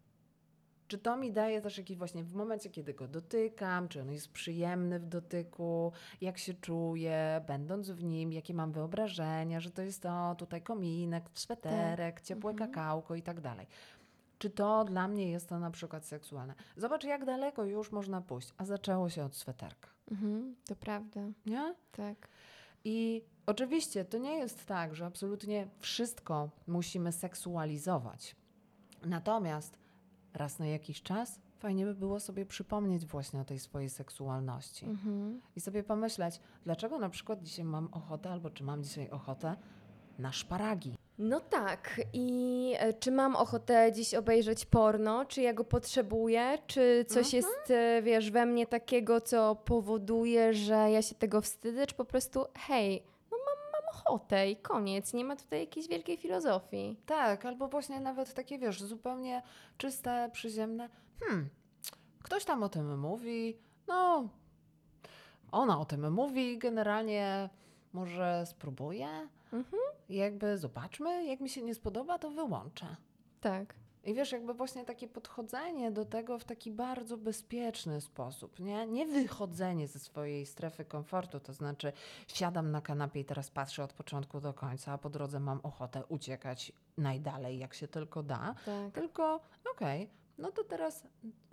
Czy to mi daje też jakiś właśnie w momencie, kiedy go dotykam, czy on jest przyjemny w dotyku, jak się czuję, będąc w nim, jakie mam wyobrażenia, że to jest to tutaj kominek, sweterek, ciepłe Mhm. kakałko i tak dalej. Czy to dla mnie jest to na przykład seksualne? Zobacz, jak daleko już można pójść, a zaczęło się od sweterka, Mhm. To prawda, nie? tak. I oczywiście to nie jest tak, że absolutnie wszystko musimy seksualizować. Natomiast raz na jakiś czas fajnie by było sobie przypomnieć właśnie o tej swojej seksualności Mhm. i sobie pomyśleć, dlaczego na przykład dzisiaj mam ochotę, albo czy mam dzisiaj ochotę na szparagi. No tak. I e, czy mam ochotę dziś obejrzeć porno? Czy ja go potrzebuję? Czy coś jest, e, wiesz, we mnie takiego, co powoduje, że ja się tego wstydzę? Czy po prostu, hej, no mam, mam ochotę i koniec. Nie ma tutaj jakiejś wielkiej filozofii. Tak, albo właśnie nawet takie, wiesz, zupełnie czyste, przyziemne. Hmm, ktoś tam o tym mówi, no, ona o tym mówi, generalnie może spróbuję. Mhm. I jakby zobaczmy, jak mi się nie spodoba, to wyłączę. Tak. I wiesz, jakby właśnie takie podchodzenie do tego w taki bardzo bezpieczny sposób, nie? Nie wychodzenie ze swojej strefy komfortu, to znaczy siadam na kanapie i teraz patrzę od początku do końca, a po drodze mam ochotę uciekać najdalej, jak się tylko da. Tak. Tylko, okej, no to teraz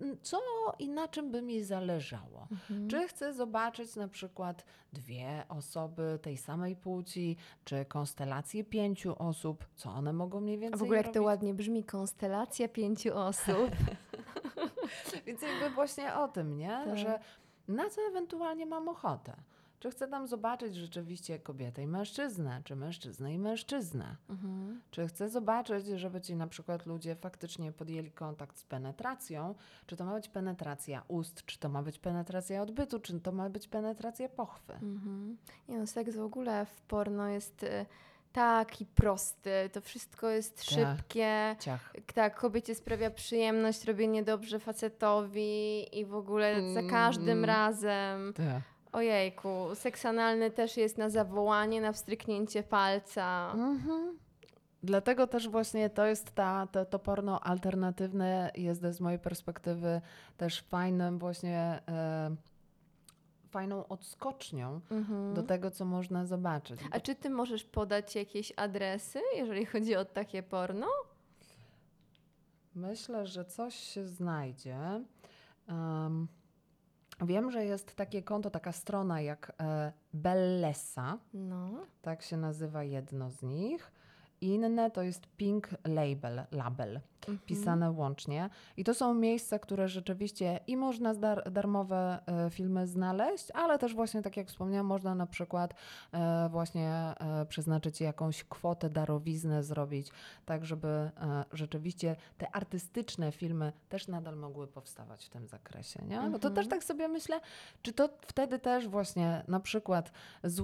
mm, co i na czym by mi zależało? Mhm. Czy chcę zobaczyć na przykład dwie osoby tej samej płci, czy konstelację pięciu osób, co one mogą mniej A więcej w ogóle jak to robić? ładnie brzmi, konstelacja pięciu osób. Więc jakby właśnie o tym, nie? Tak. Że na co ewentualnie mam ochotę? Czy chcę tam zobaczyć rzeczywiście kobietę i mężczyznę, czy mężczyznę i mężczyznę? Mhm. Czy chcę zobaczyć, żeby ci na przykład ludzie faktycznie podjęli kontakt z penetracją? Czy to ma być penetracja ust, czy to ma być penetracja odbytu, czy to ma być penetracja pochwy? Mhm. Nie no, seks w ogóle w porno jest y, taki prosty. To wszystko jest Tak. szybkie. Ciach. Tak, kobiecie sprawia przyjemność robienie dobrze facetowi i w ogóle za każdym Mm. razem. Tak. Ojejku, seks analny też jest na zawołanie, na wstryknięcie palca. Mhm. Dlatego też właśnie to jest ta, to, to porno alternatywne jest z mojej perspektywy też fajnym właśnie e, fajną odskocznią Mhm. do tego, co można zobaczyć. A czy ty możesz podać jakieś adresy, jeżeli chodzi o takie porno? Myślę, że coś się znajdzie. Em, wiem, że jest takie konto, taka strona jak e, Bellesa, No. tak się nazywa jedno z nich. Inne to jest Pink Label, label Mhm. pisane łącznie. I to są miejsca, które rzeczywiście i można dar darmowe e, filmy znaleźć, ale też właśnie, tak jak wspomniałam, można na przykład e, właśnie e, przeznaczyć jakąś kwotę, darowiznę zrobić, tak żeby rzeczywiście te artystyczne filmy też nadal mogły powstawać w tym zakresie. Nie? No to Mhm. też tak sobie myślę, czy to wtedy też właśnie na przykład z,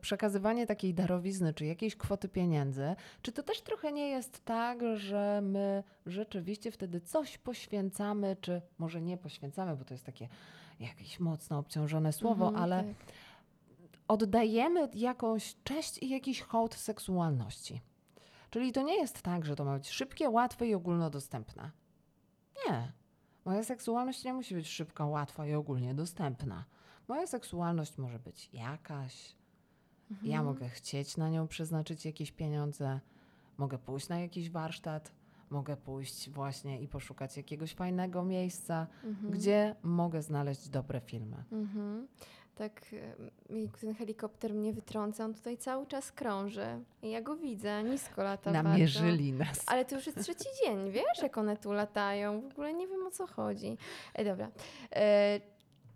przekazywanie takiej darowizny, czy jakiejś kwoty pieniędzy, czy to też trochę nie jest tak, że my rzeczywiście wtedy coś poświęcamy, czy może nie poświęcamy, bo to jest takie jakieś mocno obciążone słowo, Mhm, ale tak. oddajemy jakąś cześć i jakiś hołd seksualności. Czyli to nie jest tak, że to ma być szybkie, łatwe i ogólnodostępne. Nie. Moja seksualność nie musi być szybka, łatwa i ogólnie dostępna. Moja seksualność może być jakaś. Ja Mhm. mogę chcieć na nią przeznaczyć jakieś pieniądze, mogę pójść na jakiś warsztat, mogę pójść właśnie i poszukać jakiegoś fajnego miejsca, Mhm. gdzie mogę znaleźć dobre filmy. Mhm. Tak, ten helikopter mnie wytrąca, on tutaj cały czas krąży. Ja go widzę, nisko lata bardzo. Namierzyli nas. Ale to już jest trzeci dzień, wiesz, jak one tu latają. W ogóle nie wiem o co chodzi. E, dobra. E,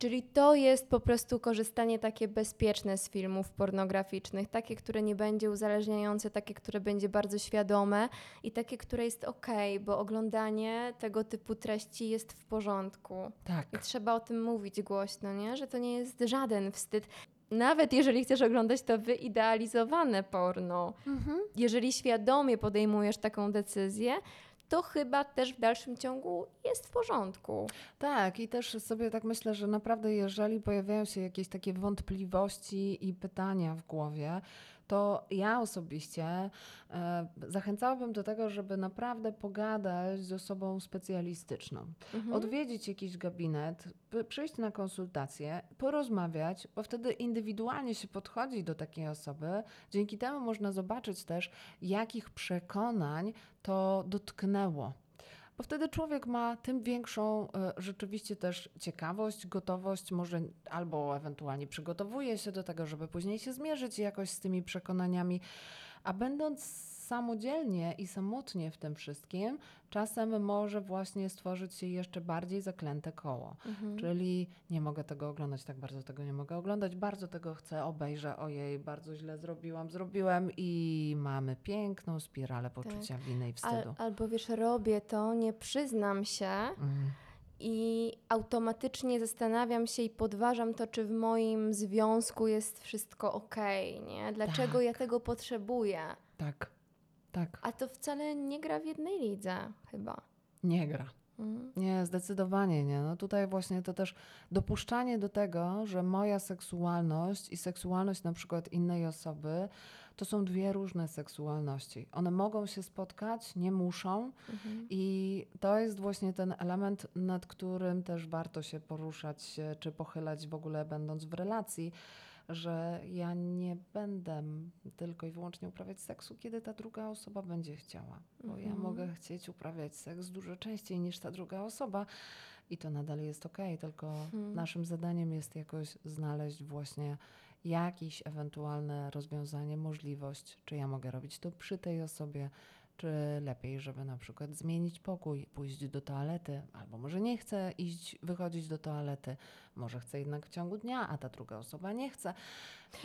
czyli to jest po prostu korzystanie takie bezpieczne z filmów pornograficznych, takie, które nie będzie uzależniające, takie, które będzie bardzo świadome i takie, które jest ok, bo oglądanie tego typu treści jest w porządku. I Tak. trzeba o tym mówić głośno, nie? że to nie jest żaden wstyd. Nawet jeżeli chcesz oglądać to wyidealizowane porno, Mhm. jeżeli świadomie podejmujesz taką decyzję, to chyba też w dalszym ciągu jest w porządku. Tak, i też sobie tak myślę, że naprawdę jeżeli pojawiają się jakieś takie wątpliwości i pytania w głowie, to ja osobiście e, zachęcałabym do tego, żeby naprawdę pogadać z osobą specjalistyczną. Mhm. Odwiedzić jakiś gabinet, przyjść na konsultację, porozmawiać, bo wtedy indywidualnie się podchodzi do takiej osoby. Dzięki temu można zobaczyć też, jakich przekonań to dotknęło. Bo wtedy człowiek ma tym większą e, rzeczywiście też ciekawość, gotowość, może albo ewentualnie przygotowuje się do tego, żeby później się zmierzyć jakoś z tymi przekonaniami. A będąc samodzielnie i samotnie w tym wszystkim, czasem może właśnie stworzyć się jeszcze bardziej zaklęte koło. Mhm. Czyli nie mogę tego oglądać, tak bardzo tego nie mogę oglądać, bardzo tego chcę, obejrzę, ojej, bardzo źle zrobiłam, zrobiłem i mamy piękną spiralę poczucia winy i Al, wstydu. albo wiesz, robię to, nie przyznam się Mm. i automatycznie zastanawiam się i podważam to, czy w moim związku jest wszystko ok, nie? Dlaczego ja Tak. tego potrzebuję? Tak, tak, A to wcale nie gra w jednej lidze, chyba. nie gra. Mhm. Nie, zdecydowanie nie. No tutaj właśnie to też dopuszczanie do tego, że moja seksualność i seksualność na przykład innej osoby to są dwie różne seksualności. One mogą się spotkać, nie muszą Mhm. i to jest właśnie ten element, nad którym też warto się poruszać czy pochylać w ogóle będąc w relacji, że ja nie będę tylko i wyłącznie uprawiać seksu, kiedy ta druga osoba będzie chciała. Bo ja Mhm. mogę chcieć uprawiać seks dużo częściej niż ta druga osoba i to nadal jest okej, tylko Mhm. naszym zadaniem jest jakoś znaleźć właśnie jakieś ewentualne rozwiązanie, możliwość, czy ja mogę robić to przy tej osobie, czy lepiej, żeby na przykład zmienić pokój, pójść do toalety, albo może nie chcę iść, wychodzić do toalety, może chcę jednak w ciągu dnia, a ta druga osoba nie chce.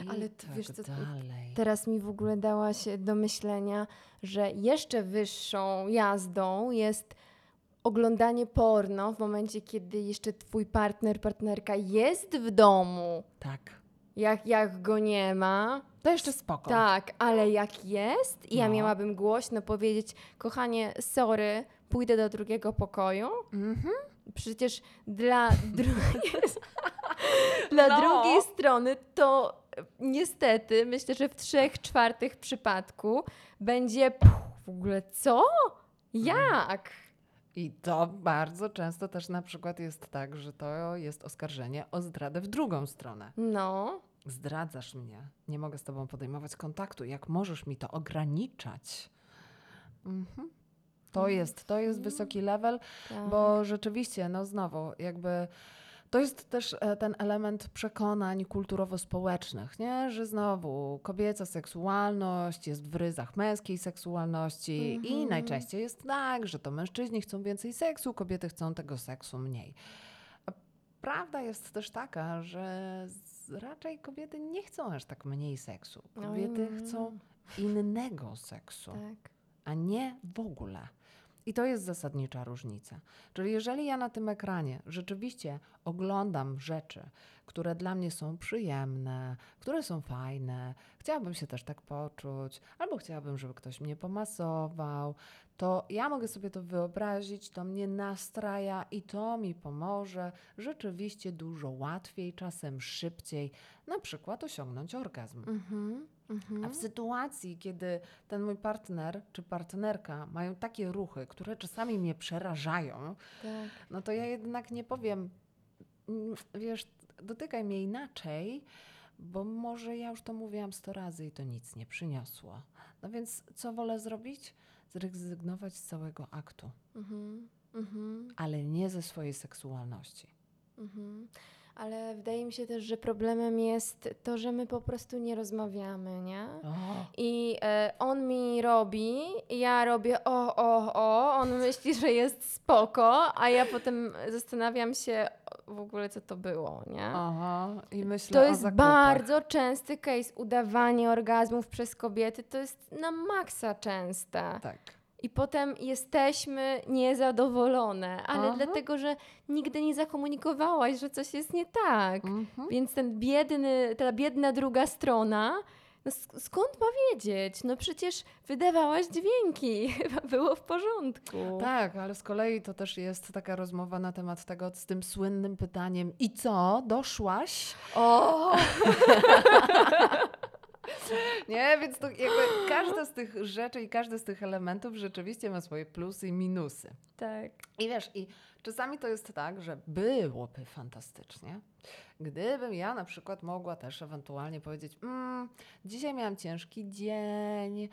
I Ale ty tak wiesz co, dalej. Teraz mi w ogóle dałaś do myślenia, że jeszcze wyższą jazdą jest oglądanie porno w momencie, kiedy jeszcze twój partner, partnerka jest w domu. Tak. Jak, jak go nie ma, To jeszcze spoko. tak, ale jak jest i ja No. miałabym głośno powiedzieć, kochanie, sorry, pójdę do drugiego pokoju. Mhm. Przecież dla, dru- dla No. drugiej strony to e, niestety myślę, że w trzech czwartych przypadku będzie "Puh, w ogóle co? Jak? I to bardzo często też na przykład jest tak, że to jest oskarżenie o zdradę w drugą stronę. No, Zdradzasz mnie, nie mogę z tobą podejmować kontaktu. Jak możesz mi to ograniczać? Mhm. To jest, to jest wysoki level, tak. bo rzeczywiście, no znowu, jakby to jest też e, ten element przekonań kulturowo-społecznych, nie? że znowu kobieca seksualność jest w ryzach męskiej seksualności i Mhm. najczęściej jest tak, że to mężczyźni chcą więcej seksu, kobiety chcą tego seksu mniej. Prawda jest też taka, że raczej kobiety nie chcą aż tak mniej seksu. Kobiety Mm. chcą innego seksu tak. a nie w ogóle. I to jest zasadnicza różnica. Czyli jeżeli ja na tym ekranie rzeczywiście oglądam rzeczy, które dla mnie są przyjemne, które są fajne, chciałabym się też tak poczuć, albo chciałabym, żeby ktoś mnie pomasował, to ja mogę sobie to wyobrazić, to mnie nastraja i to mi pomoże rzeczywiście dużo łatwiej, czasem szybciej, na przykład osiągnąć orgazm. Mhm. Mhm. A w sytuacji, kiedy ten mój partner czy partnerka mają takie ruchy, które czasami mnie przerażają, tak. no to ja jednak nie powiem, "Mm, wiesz, dotykaj mnie inaczej, bo może ja już to mówiłam sto razy i to nic nie przyniosło. No więc co wolę zrobić? Zrezygnować z całego aktu, Mhm. Mhm. ale nie ze swojej seksualności. Mhm. Ale wydaje mi się też, że problemem jest to, że my po prostu nie rozmawiamy, nie? O, I e, on mi robi, ja robię o, o, o, on myśli, że jest spoko, a ja potem zastanawiam się w ogóle, co to było, nie? aha, i myślę To jest zakupach. bardzo częsty case. Udawanie orgazmów przez kobiety to jest na maksa częste. Tak. I potem jesteśmy niezadowolone, ale Aha. dlatego, że nigdy nie zakomunikowałaś, że coś jest nie tak. Mhm. Więc ten biedny, ta biedna druga strona, no sk- skąd ma wiedzieć? No przecież wydawałaś dźwięki, chyba było w porządku. Tak, ale z kolei to też jest taka rozmowa na temat tego z tym słynnym pytaniem i co, doszłaś? O! Nie, więc to jakby każda z tych rzeczy i każdy z tych elementów rzeczywiście ma swoje plusy i minusy. Tak. I wiesz, i czasami to jest tak, że byłoby fantastycznie, gdybym ja na przykład mogła też ewentualnie powiedzieć, mm, dzisiaj miałam ciężki dzień,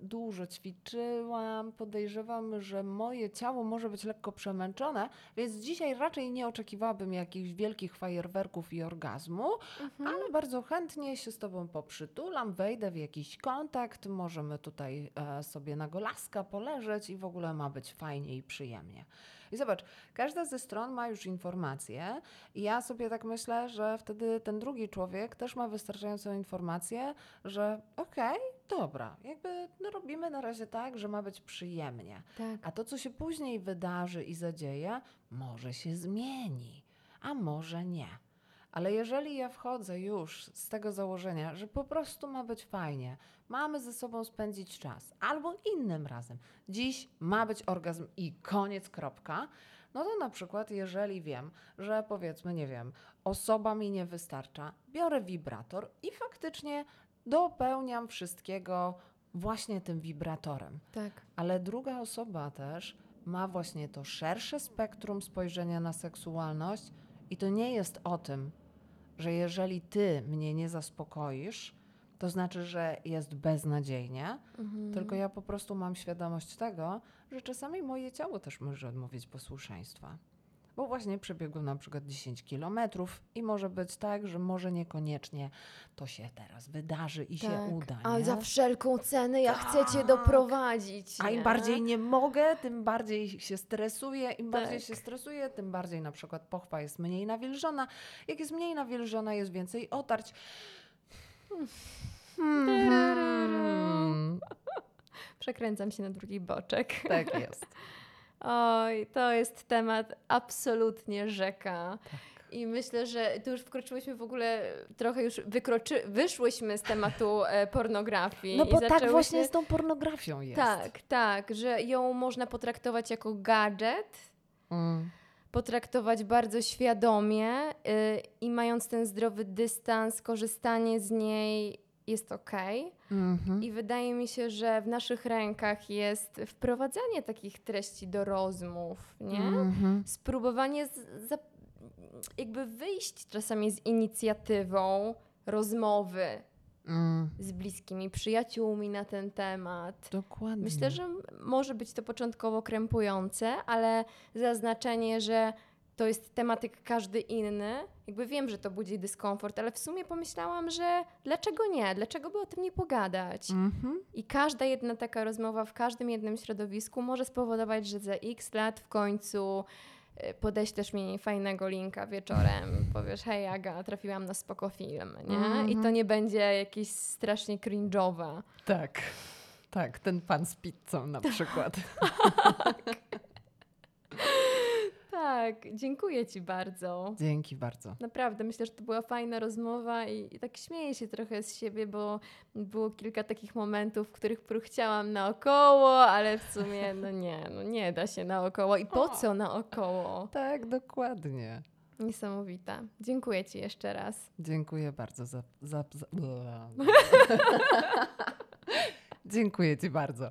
dużo ćwiczyłam, podejrzewam, że moje ciało może być lekko przemęczone, więc dzisiaj raczej nie oczekiwałabym jakichś wielkich fajerwerków i orgazmu, Mhm. ale bardzo chętnie się z Tobą poprzytulam, wejdę w jakiś kontakt, możemy tutaj e, sobie na golaska poleżeć i w ogóle ma być fajnie i przyjemnie. I zobacz, każda ze stron ma już informacje i ja sobie tak myślę, że wtedy ten drugi człowiek też ma wystarczającą informację, że okej, dobra, jakby no, robimy na razie tak, że ma być przyjemnie. Tak. A to, co się później wydarzy i zadzieje, może się zmieni, a może nie. Ale jeżeli ja wchodzę już z tego założenia, że po prostu ma być fajnie, mamy ze sobą spędzić czas, albo innym razem, dziś ma być orgazm i koniec, kropka, no to na przykład, jeżeli wiem, że powiedzmy, nie wiem, osoba mi nie wystarcza, biorę wibrator i faktycznie dopełniam wszystkiego właśnie tym wibratorem. Tak. Ale druga osoba też ma właśnie to szersze spektrum spojrzenia na seksualność, i to nie jest o tym, że jeżeli ty mnie nie zaspokoisz, to znaczy, że jest beznadziejnie, Mhm. tylko ja po prostu mam świadomość tego, że czasami moje ciało też może odmówić posłuszeństwa. Bo właśnie przebiegło na przykład 10 kilometrów i może być tak, że może niekoniecznie to się teraz wydarzy i się uda. Tak. A nie? za wszelką cenę ja chcę cię Tak. doprowadzić. A im nie? bardziej nie mogę, tym bardziej się stresuję. Im bardziej Tak. się stresuję, tym bardziej na przykład pochwa jest mniej nawilżona. Jak jest mniej nawilżona, jest więcej otarć. Hmm. Przekręcam się na drugi boczek. Tak jest. Oj, to jest temat absolutnie rzeka. Tak. I myślę, że tu już wkroczyłyśmy w ogóle, trochę już wykroczy, wyszłyśmy z tematu e, pornografii. No bo tak właśnie z tą pornografią jest. Tak, tak, że ją można potraktować jako gadżet, Mm. potraktować bardzo świadomie y, i mając ten zdrowy dystans, korzystanie z niej jest okej. Mhm. I wydaje mi się, że w naszych rękach jest wprowadzanie takich treści do rozmów, nie? Mhm. Spróbowanie z, za, jakby wyjść czasami z inicjatywą rozmowy Mm. z bliskimi przyjaciółmi na ten temat. Dokładnie. Myślę, że może być to początkowo krępujące, ale zaznaczenie, że to jest temat jak każdy inny, jakby wiem, że to budzi dyskomfort, ale w sumie pomyślałam, że dlaczego nie? Dlaczego by o tym nie pogadać? Mhm. I każda jedna taka rozmowa w każdym jednym środowisku może spowodować, że za x lat w końcu y, podeślesz mi fajnego linka wieczorem, powiesz, hej Aga, trafiłam na spoko film, nie? I to Mhm. nie będzie jakieś strasznie cringe'owe. Tak. Tak, ten pan z pizzą na przykład. Tak, dziękuję Ci bardzo. Dzięki bardzo. Naprawdę, myślę, że to była fajna rozmowa i, i tak śmieję się trochę z siebie, bo było kilka takich momentów, w których pró- chciałam naokoło, ale w sumie no nie, no nie da się naokoło. I po O. co naokoło? Tak, dokładnie. Niesamowite. Dziękuję Ci jeszcze raz. Dziękuję bardzo za. za, za... Dziękuję Ci bardzo.